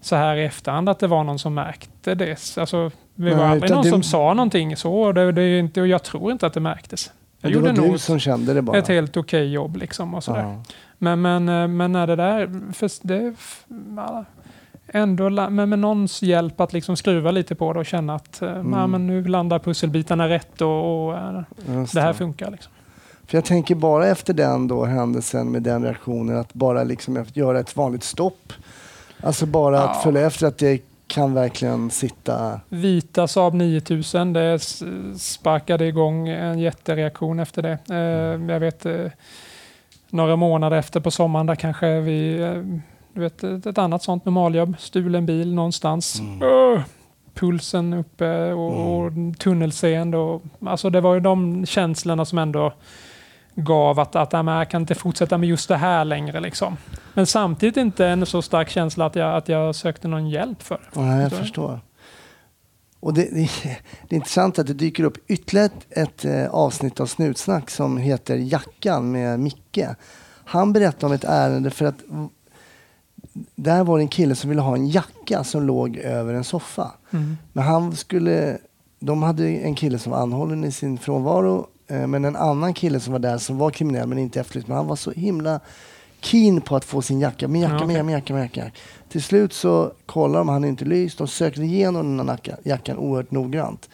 så här i efterhand att det var någon som märkte det. Alltså, det var Nej, aldrig någon det- som sa någonting så. Och, det, det inte, och jag tror inte att det märktes. Jag det gjorde var du som kände det bara? ett helt okej jobb. Liksom och sådär. ja. Men, men, eh, men när det där... För det, ändå men med någons hjälp att liksom skruva lite på det och känna att eh, Mm. ja, men nu landar pusselbitarna rätt och, och eh, det här funkar. Liksom. För jag tänker bara efter den då händelsen med den reaktionen att bara liksom göra ett vanligt stopp. Alltså bara Ja. att följa efter att det kan verkligen sitta... Vita Saab 9000, det sparkade igång en jättereaktion efter det. Eh, jag vet eh, några månader efter på sommaren där kanske vi, eh, du vet ett, annat sånt normaljobb, stulen bil någonstans. Öh! pulsen uppe och, och tunnelseende. Och, alltså det var ju de känslorna som ändå gav att, att "Nej, men jag kan inte fortsätta med just det här längre. Liksom. Men samtidigt inte en så stark känsla att jag, att jag sökte någon hjälp för det. Nej, jag förstår. Och det, det, det är intressant att det dyker upp ytterligare ett, ett eh, avsnitt av Snutsnack som heter Jackan med Micke. Han berättade om ett ärende för att där var det en kille som ville ha en jacka som låg över en soffa. Men han skulle, de hade en kille som var anhållen i sin frånvaro men en annan kille som var där som var kriminell men inte efterlyst. Men han var så himla keen på att få sin jacka. Min jacka, Ja, min okej. jacka, min jacka, min jacka. Till slut så kollar de, han är inte lyst. De söker igenom den här jacka- jackan oerhört noggrant.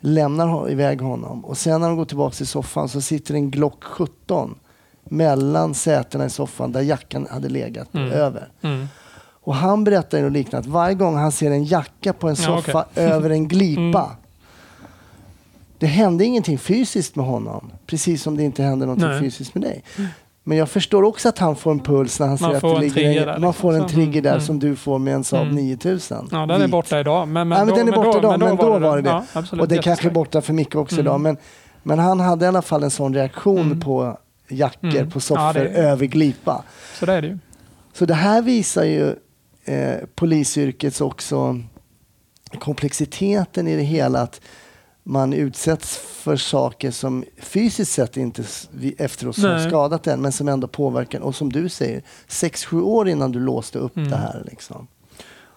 Lämnar iväg honom. Och sen när de går tillbaka till soffan så sitter en Glock 17 mellan sätena i soffan där jackan hade legat Mm. över. Mm. Och han berättar något liknande att varje gång han ser en jacka på en Ja, soffa över en glipa. <laughs> Mm. Det hände ingenting fysiskt med honom. Precis som det inte hände någonting Nej. fysiskt med dig. Men jag förstår också att han får en puls när han Man ser att det ligger en, där, Man liksom. får en Så, trigger där mm. som du får med en Saab Mm. 9000. Ja, den är borta idag. Men, Nej, men då- den är borta idag, men då var det det. Ja, absolut, Och det kanske är borta för mycket också Mm. idag. Men, men han hade i alla fall en sån reaktion Mm. på jackor Mm. på soffor Ja, det- över glipa. Så det är det ju. Så det här visar ju eh, polisyrkets också komplexiteten i det hela. Att man utsätts för saker som fysiskt sett inte efteråt har skadat en men som ändå påverkar. Och som du säger, sex sju år innan du låste upp Mm. det här. Liksom.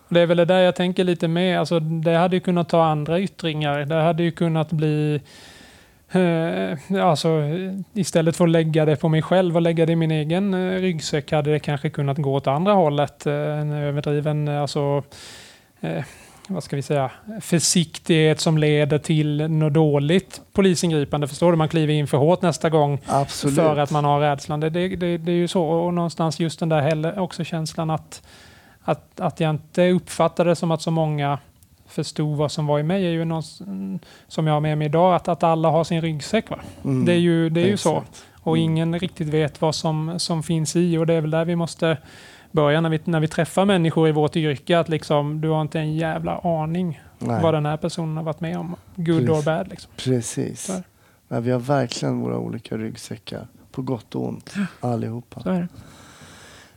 Det är väl det där jag tänker lite med. Alltså, det hade ju kunnat ta andra yttringar. Det hade ju kunnat bli... Eh, alltså, istället för att lägga det på mig själv och lägga det i min egen eh, ryggsäck hade det kanske kunnat gå åt andra hållet. Eh, en överdriven, alltså, eh, vad ska vi säga, försiktighet som leder till något dåligt polisingripande. Förstår du? Man kliver in för hårt nästa gång Absolut. för att man har rädslan. Det, det, det, det är ju så. Och någonstans just den där heller, också känslan att, att, att jag inte uppfattade det som att så många förstod vad som var i mig är ju någon, som jag har med mig idag, att, att alla har sin ryggsäck. Mm. Det är ju, det är ju så. Och Mm. ingen riktigt vet vad som, som finns i och det är väl där vi måste börja när vi, när vi träffar människor i vårt yrke. Att liksom, du har inte en jävla aning Nej. vad den här personen har varit med om. Good Precis. or bad. Liksom. Precis. Men vi har verkligen våra olika ryggsäckar. På gott och ont. Allihopa. Så är det.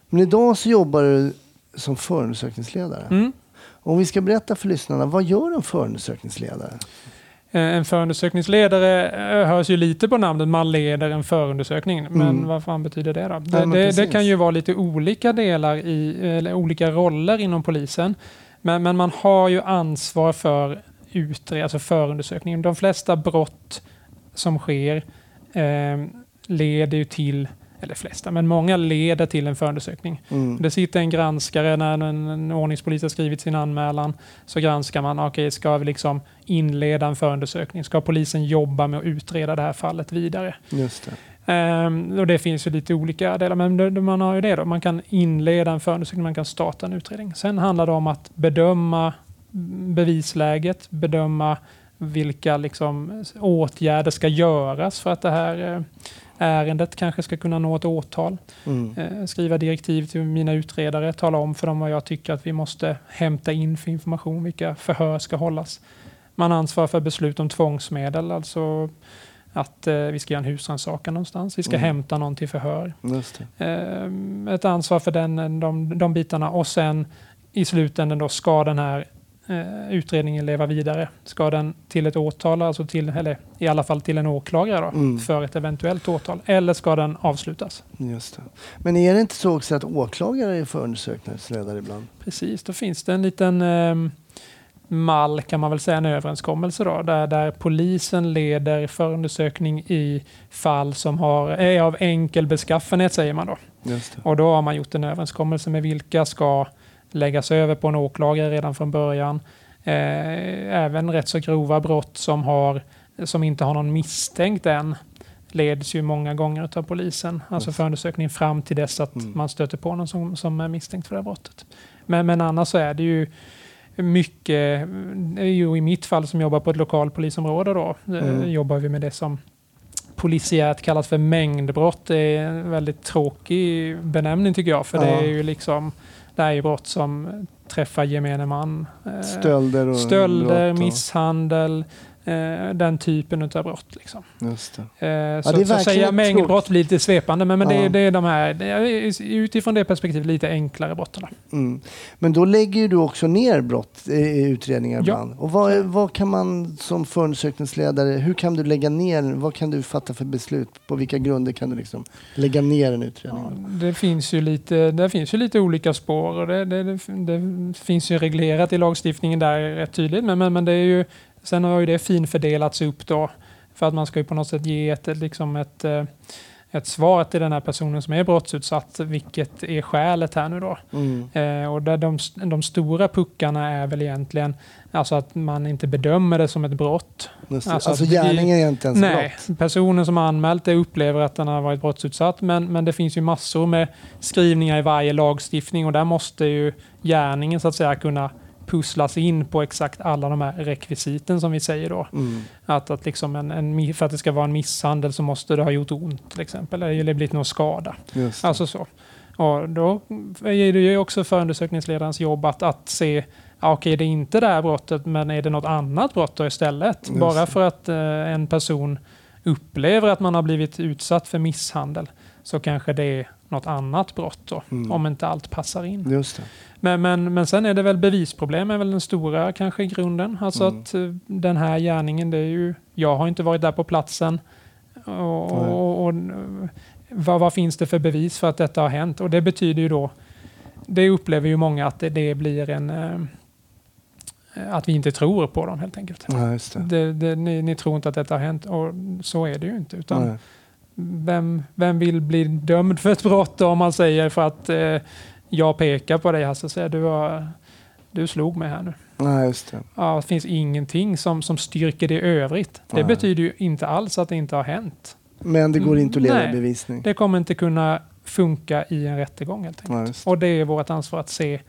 Men idag så jobbar du som förundersökningsledare. Mm. Om vi ska berätta för lyssnarna, vad gör en förundersökningsledare? Eh, En förundersökningsledare eh, hörs ju lite på namnet, man leder en förundersökning. Men Mm. vad fan betyder det då? Det, men det, det kan ju vara lite olika delar i, olika roller inom polisen. Men, men man har ju ansvar för utred, alltså förundersökningen. De flesta brott som sker eh, leder ju till, eller flesta, men många leder till en förundersökning. Mm. Det sitter en granskare när en, en ordningspolis har skrivit sin anmälan. Så granskar man, okej, ska vi liksom inleda en förundersökning? Ska polisen jobba med att utreda det här fallet vidare? Just det. Ehm, och det finns ju lite olika delar, men det- man har ju det då. Man kan inleda en förundersökning, man kan starta en utredning. Sen handlar det om att bedöma bevisläget, bedöma vilka liksom åtgärder ska göras för att det här eh, ärendet kanske ska kunna nå ett åtal Mm. eh, skriva direktiv till mina utredare, tala om för dem vad jag tycker att vi måste hämta in för information, vilka förhör ska hållas. Man ansvarar för beslut om tvångsmedel, alltså att eh, vi ska göra en husrannsakan någonstans, vi ska Mm. hämta någon till förhör. Eh, ett ansvar för den, de, de bitarna och sen i slutändan då ska den här utredningen leva vidare. Ska den till ett åtal, alltså till, eller i alla fall till en åklagare då, Mm. för ett eventuellt åtal, eller ska den avslutas? Just det. Men är det inte så också att åklagare är förundersökningsledare ibland? Precis, då finns det en liten ehm, mall kan man väl säga, en överenskommelse då, där, där polisen leder förundersökning i fall som har, är av enkel beskaffenhet säger man då. Och då har man gjort en överenskommelse med vilka ska läggas över på en åklagare redan från början. Eh, även rätt så grova brott som, har, som inte har någon misstänkt än leds ju många gånger av polisen, alltså förundersökningen fram till dess att Mm. man stöter på någon som, som är misstänkt för det här brottet. Men, men annars så är det ju mycket, det ju i mitt fall som jobbar på ett lokalpolisområde då, eh, Mm. jobbar vi med det som polisiärt kallas för mängdbrott. Det är en väldigt tråkig benämning tycker jag, för det Ja. är ju liksom, ju brott som träffar gemene man. Eh, Stölder och Stölder, och- misshandel, den typen av brott. Liksom. Just det. Eh, det är så, så verkligen säga mängdbrott blir lite svepande, men, men det, Ja. är- det är de här, det är utifrån det perspektivet, lite enklare brotten. Mm. Men då lägger du också ner brott i utredningar Ja. ibland. Och vad, vad kan man som förundersökningsledare, hur kan du lägga ner, vad kan du fatta för beslut? På vilka grunder kan du liksom lägga ner en utredning? Ja, det, finns ju lite, det finns ju lite olika spår och det, det, det, det finns ju reglerat i lagstiftningen där rätt tydligt. Men, men, men det är ju, sen har ju det finfördelats upp då för att man ska ju på något sätt ge ett, liksom ett, eh, ett svar till den här personen som är brottsutsatt. Vilket är skälet här nu då? Mm. Eh, och där de, de stora puckarna är väl egentligen alltså att man inte bedömer det som ett brott. Alltså Alltså, gärningen är inte ens Nej, brott. personen som har anmält det upplever att den har varit brottsutsatt. Men, men det finns ju massor med skrivningar i varje lagstiftning och där måste ju gärningen så att säga kunna pusslas in på exakt alla de här rekvisiten som vi säger då. Mm. Att, att liksom en, en, för att det ska vara en misshandel så måste det ha gjort ont till exempel. Eller blivit någon skada. Alltså så. Och då är det ju också förundersökningsledarens jobb att, att se Ja, okej, det är inte det här brottet, men är det något annat brott då istället? Bara för att eh, en person upplever att man har blivit utsatt för misshandel så kanske det är något annat brott då, Mm. om inte allt passar in. Just det. Men, men, men sen är det väl bevisproblem är väl den stora kanske grunden. Alltså Mm. att eh, den här gärningen, det är ju, jag har inte varit där på platsen. Och, och, och, vad, vad finns det för bevis för att detta har hänt? Och det betyder ju då, det upplever ju många att det, det blir en, eh, att vi inte tror på dem helt enkelt. Ja, det. Det, det, ni, ni tror inte att detta har hänt och så är det ju inte. Utan Nej. Vem, vem vill bli dömd för ett brott om man säger för att eh, jag pekar på dig Hasse och säger du, har, du slog mig här nu. Nej, just det. Ja, det finns ingenting som, som styrker det i övrigt. Det Nej. betyder ju inte alls att det inte har hänt. Men det går inte att leda Nej. bevisning. Det kommer inte kunna funka i en rättegång helt enkelt. Det. Och det är vårt ansvar att se,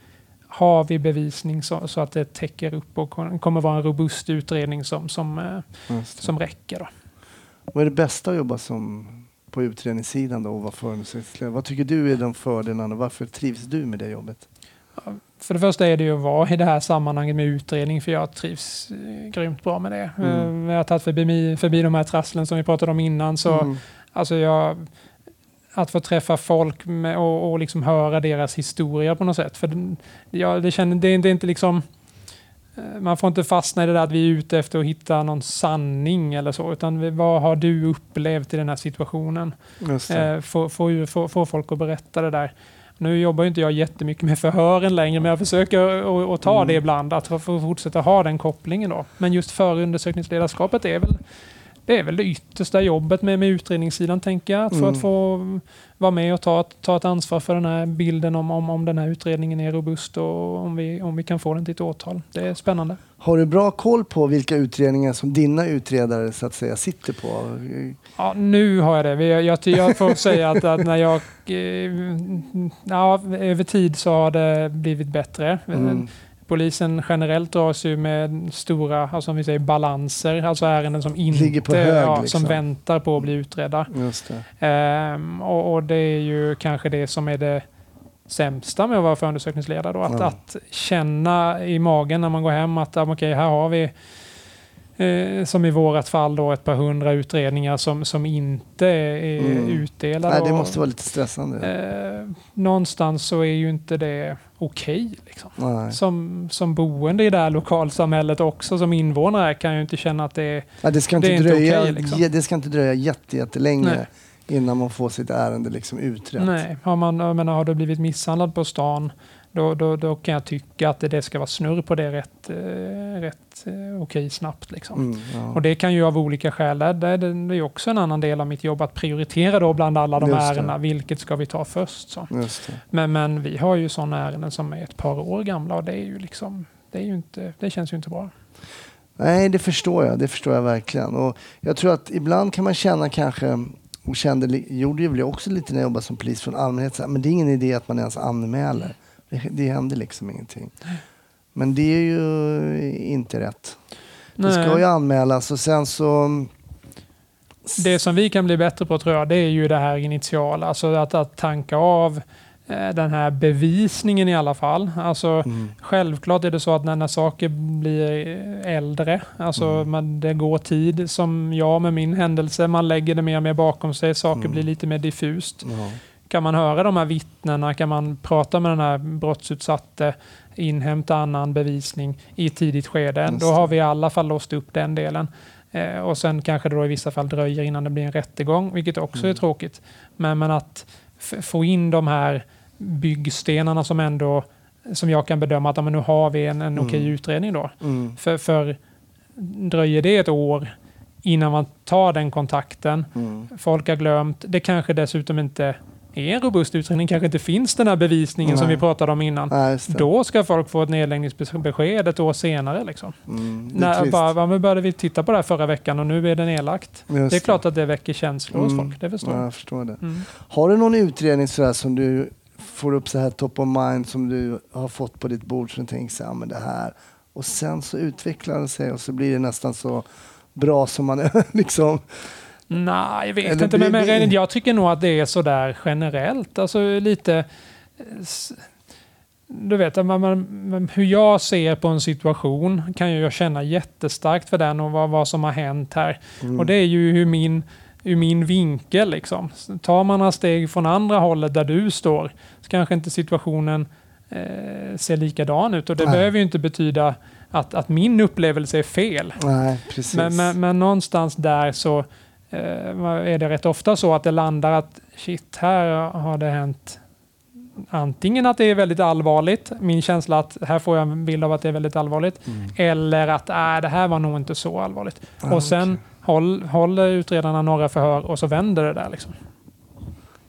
har vi bevisning så, så att det täcker upp och kommer vara en robust utredning som, som, eh, som räcker. Då. Vad är det bästa att jobba som på utredningssidan då och vara förundersökningsledare? Vad tycker du är de fördelarna? Varför trivs du med det jobbet? För det första är det ju att vara i det här sammanhanget med utredning, för jag trivs eh, grymt bra med det. Mm. Eh, Jag har tagit förbi, förbi de här trasslen som vi pratade om innan. Så Mm. alltså jag, att få träffa folk med, och, och liksom höra deras historia på något sätt. För ja, det, känner, det, det är inte liksom... eh, Man får inte fastna i det där att vi är ute efter att hitta någon sanning eller så. Utan vad har du upplevt i den här situationen? Eh, få, få, ju- få, få folk att berätta det där. Nu jobbar inte jag jättemycket med förhören längre, men jag försöker att- ta Mm. det ibland, att få fortsätta ha den kopplingen då. Men just förundersökningsledarskapet är väl det är väl det yttersta jobbet med, med utredningssidan, tänker jag. Få, Mm. att få vara med och ta, ta ett ansvar för den här bilden om, om, om den här utredningen är robust och om vi, om vi kan få den till ett åtal. Det är spännande. Har du bra koll på vilka utredningar som dina utredare så att säga sitter på? Ja, nu har jag det. Jag, jag får säga att, att när jag... eh, Ja, över tid så har det blivit bättre. Mm. Polisen generellt dras ju med stora, alltså som vi säger, balanser. Alltså ärenden som inte... Ligger på hög, ja, liksom. Som väntar på att bli utredda. Det. Ehm, och, och det är ju kanske det som är det sämsta med att vara förundersökningsledare. Då, att, Ja. att känna i magen när man går hem att okej, här har vi eh, som i vårat fall då ett par hundra utredningar som, som inte är Mm. utdelade. Nej, det måste vara lite stressande. eh, någonstans så är ju inte det okej. liksom. Nej. Som, som boende i det här lokalsamhället också, som invånare, kan ju inte känna att det är... Nej, det, ska inte det är inte dröja, okej, liksom. det ska inte dröja jätte, jättelänge Nej. innan man får sitt ärende liksom utrett. Nej, har, man, jag menar, har du blivit misshandlad på stan, då, då, då kan jag tycka att det, ska vara snurr på det rätt, eh, rätt eh, okej snabbt. Liksom. Mm, ja. Och det kan ju av olika skäl, det, det, det är ju också en annan del av mitt jobb, att prioritera då bland alla de Just det. ärendena, vilket ska vi ta först? Så. Men, men vi har ju sådana ärenden som är ett par år gamla och det är ju liksom, det, är ju inte, det känns ju inte bra. Nej, det förstår jag. Det förstår jag verkligen. Och jag tror att ibland kan man känna kanske, och kände, gjorde jag väl också lite när jag jobbade som polis från allmänhet, så här, men det är ingen idé att man ens anmäler. Det, det händer liksom ingenting. Men det är ju inte rätt. Det ska Nej. ju anmälas och sen så... Det som vi kan bli bättre på tror jag, det är ju det här initiala. Alltså att, att tanka av eh, den här bevisningen i alla fall. Alltså, Mm. Självklart är det så att när, när saker blir äldre, alltså Mm. man, det går tid, som jag med min händelse, man lägger det mer och mer bakom sig, saker Mm. blir lite mer diffust. Kan man höra de här vittnena, kan man prata med den här brottsutsatte, inhämta annan bevisning i ett tidigt skede, då har vi i alla fall låst upp den delen. Eh, och sen kanske det då i vissa fall dröjer innan det blir en rättegång, vilket också är Mm. tråkigt. Men, men att få in de här byggstenarna som ändå, som jag kan bedöma att ja, men nu har vi en, en Mm. okej utredning då. Mm. För, för dröjer det ett år innan man tar den kontakten, Mm. folk har glömt, det kanske dessutom inte är en robust utredning, kanske inte finns den här bevisningen som Nej. vi pratade om innan. Nej. Då ska folk få ett nedläggningsbesked ett år senare. Liksom. Mm. När, bara, "Ja, men började vi titta på det här förra veckan och nu är det nedlagt. Just Det är klart att det väcker känslor hos Mm. folk, det förstår Ja, jag. förstår det. Mm. Har du någon utredning sådär som du får upp så här top of mind som du har fått på ditt bord som du tänker så här, "Ja, men det här och sen så utvecklar det sig och så blir det nästan så bra som man <laughs> liksom. Nej, jag vet Eller inte. Men, blir men det- jag tycker nog att det är sådär generellt. Alltså lite... eh, Du vet, man, man, hur jag ser på en situation kan ju jag känna jättestarkt för den och vad, vad som har hänt här. Mm. Och det är ju hur min, ur min vinkel. Liksom. Tar man några steg från andra hållet där du står så kanske inte situationen eh, ser likadan ut. Och det Nej. behöver ju inte betyda att, att min upplevelse är fel. Nej, precis. Men, men, men någonstans där så är det rätt ofta så att det landar att shit, här har det hänt antingen att det är väldigt allvarligt, min känsla att här får jag en bild av att det är väldigt allvarligt, Mm. eller att äh, det här var nog inte så allvarligt. Ah, och sen håll, håller utredarna några förhör och så vänder det där. Liksom.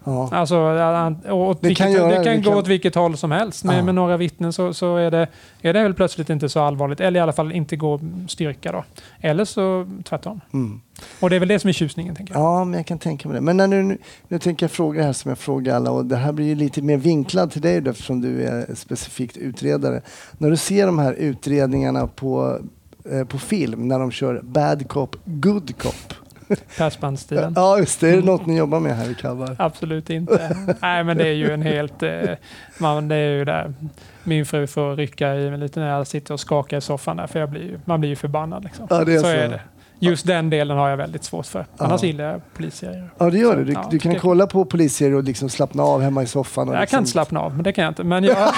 Ja. Alltså, och Det vilket, kan det göra- kan, det gå kan- åt vilket håll som helst. Med, Ja. med några vittnen så, så är, det, är det väl plötsligt inte så allvarligt, eller i alla fall inte går styrka. Då. Eller så tvärtom. Mm. Och det är väl det som är tjusningen, tänker jag. Ja, men jag kan tänka mig det. Men när nu, nu, nu tänker jag fråga här som jag frågar alla och det här blir ju lite mer vinklad till dig då, eftersom du är specifikt utredare. När du ser de här utredningarna på, eh, på film när de kör bad cop, good cop. Persbandstiden. Ja, just det. Är det något ni jobbar med här i Kalmar? Absolut inte. Nej, men det är ju en helt... Eh, man, det är ju där. Min fru får rycka i mig lite när jag sitter och skakar i soffan där, för jag blir ju, man blir ju förbannad. Liksom. Ja, det är så. är det. Just den delen har jag väldigt svårt för. Annars Ja. gillar jag polisserier. Ja, det gör Så, du. Du, ja, du kan kolla på polisserier och liksom slappna av hemma i soffan. Jag liksom, kan slappna av, men det kan jag inte. Men jag,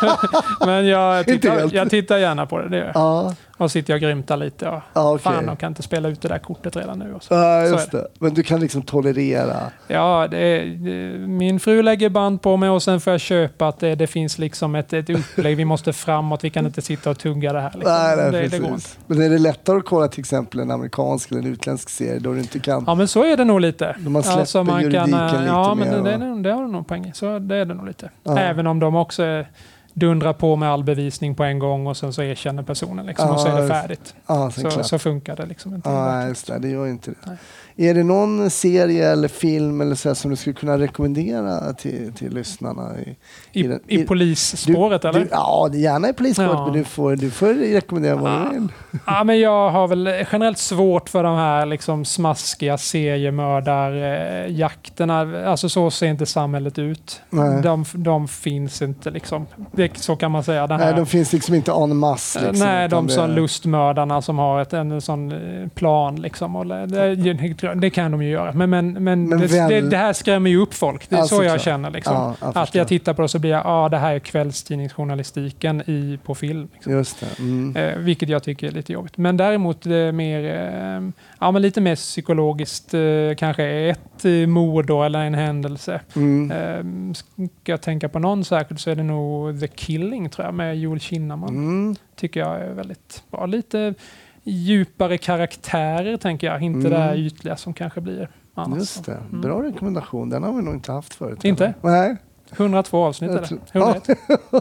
<laughs> men jag, tittar, jag tittar gärna på det. det gör. Ja, Och sitter jag och grymtar lite. Och, ja okej. Fan, de kan inte spela ut det där kortet redan nu. Och så. Ja, Så just är det. Men du kan liksom tolerera. Ja, det, är- det, min fru lägger band på mig och sen får jag köpa att det, det finns liksom ett, ett upplägg. Vi måste framåt. Vi kan inte sitta och tugga det här. Liksom. Nej, nej, det, det precis. går inte. Men är det lättare att kolla till exempel en amerikansk eller en utländsk serie då du inte kan? Ja, men så är det nog lite. Då man släpper juridiken lite Ja, men mer det, det, det har du nog poäng i. Så det är det nog lite. Ja. Även om de också är- dundrar på med all bevisning på en gång och sen så erkänner personen liksom, och så är Ja, det färdigt. Ja, Så, så funkar det liksom inte. i Ja, just det. Det gör inte det. Nej. Är det någon serie eller film eller så här som du skulle kunna rekommendera till, till lyssnarna? I, I, den- I polisspåret eller? Du, ja, gärna i polisspåret, Ja. men du får, du får rekommendera vad Ja. du vill. Ja, men jag har väl generellt svårt för de här liksom smaskiga seriemördarjakterna. Alltså så ser inte samhället ut. Nej. De, de finns inte liksom. Det, så kan man säga. Nej, de finns liksom inte en masse. Eh, Liksom, Nej, de det- som lustmördarna som har ett, en sån eh, plan. Liksom, och det, det kan de ju göra. Men, men, men, Men det, väl- det, det här skrämmer ju upp folk. Det är Ja, så jag såklart. känner. Liksom. Ja, jag att jag tittar på det så blir jag, ja ah, det här är kvällstidningsjournalistiken i, på film. Liksom. Just det. Mm. Eh, vilket jag tycker är lite jobbigt. Men däremot eh, mer, eh, ja, men lite mer psykologiskt, eh, kanske ett eh, mord då, eller en händelse. Mm. Eh, ska jag tänka på någon särskilt så är det nog The Killing tror jag, med Joel Kinnaman Mm. tycker jag är väldigt bra. Lite djupare karaktärer tänker jag, inte Mm. det här ytliga som kanske blir annars. Just det. Mm. Bra rekommendation. Den har vi nog inte haft förut. Inte? eller? Nej. 102 avsnitt tror- 101.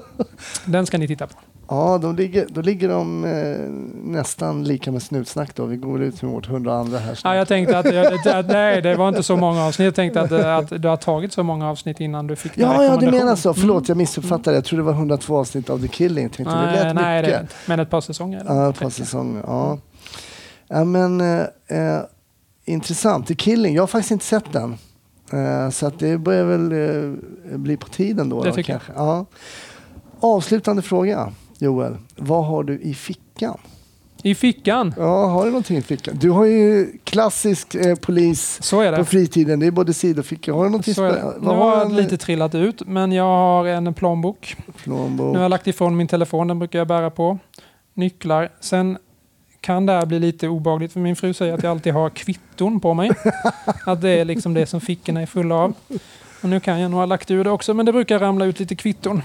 <laughs> Den ska ni titta på. Ja, de ligger, då ligger de eh, nästan lika med Snutsnack då. Vi går ut med vårt 102 här Ja, jag tänkte att, att nej, det var inte så många avsnitt. Jag tänkte att, att du har tagit så många avsnitt innan du fick Ja, ja, du menar så. Förlåt, Mm. jag missuppfattade. Jag trodde det var 102 avsnitt av The Killing. Tänkte, det Nej, lät nej, det mycket. det. Men ett par säsonger. det. Ja, ett par säsonger. Ja. ja, men eh, eh, intressant. The Killing, jag har faktiskt inte sett den. Eh, så att det börjar väl eh, bli på tiden då. Det då tycker jag. kanske. Ja. Avslutande fråga, Joel. Vad har du i fickan? I fickan. Ja, har du någonting i fickan? Du har ju klassisk eh, polis på fritiden. Det är både sidoficka. Har du någonting Så är Nu har jag du? lite trillat ut, men jag har en plånbok. Plånbok. Nu har jag lagt ifrån min telefon, den brukar jag bära på. Nycklar. Sen kan det här bli lite obagligt för min fru säger att jag alltid har kvitton på mig. <laughs> Att det är liksom det som fickorna är fulla av. Och nu kan jag nog ha lagt ur det också, men det brukar ramla ut lite kvitton.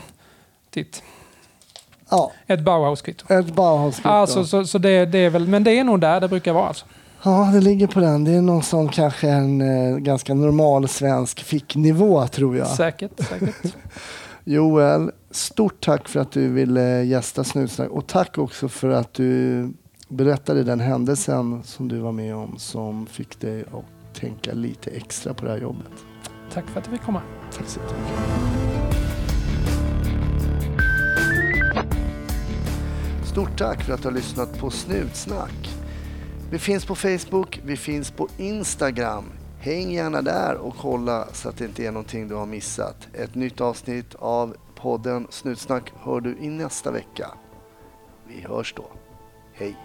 Titt. Ja, Ett Bauhaus-kvitto. ett Bauhaus-kvitto. Alltså, så, så det, det är väl, men det är nog där det brukar vara. Alltså. Ja, det ligger på den. Det är någon sån kanske en eh, ganska normal svensk ficknivå tror jag. Säkert, säkert. <laughs> Joel, stort tack för att du ville gästa Snutsnack och tack också för att du berättade den händelsen som du var med om som fick dig att tänka lite extra på det här jobbet. Tack för att du fick komma. Tack så jättemycket. Stort tack för att du har lyssnat på Snutsnack. Vi finns på Facebook, vi finns på Instagram. Häng gärna där och kolla så att det inte är någonting du har missat. Ett nytt avsnitt av podden Snutsnack hör du i nästa vecka. Vi hörs då. Hej!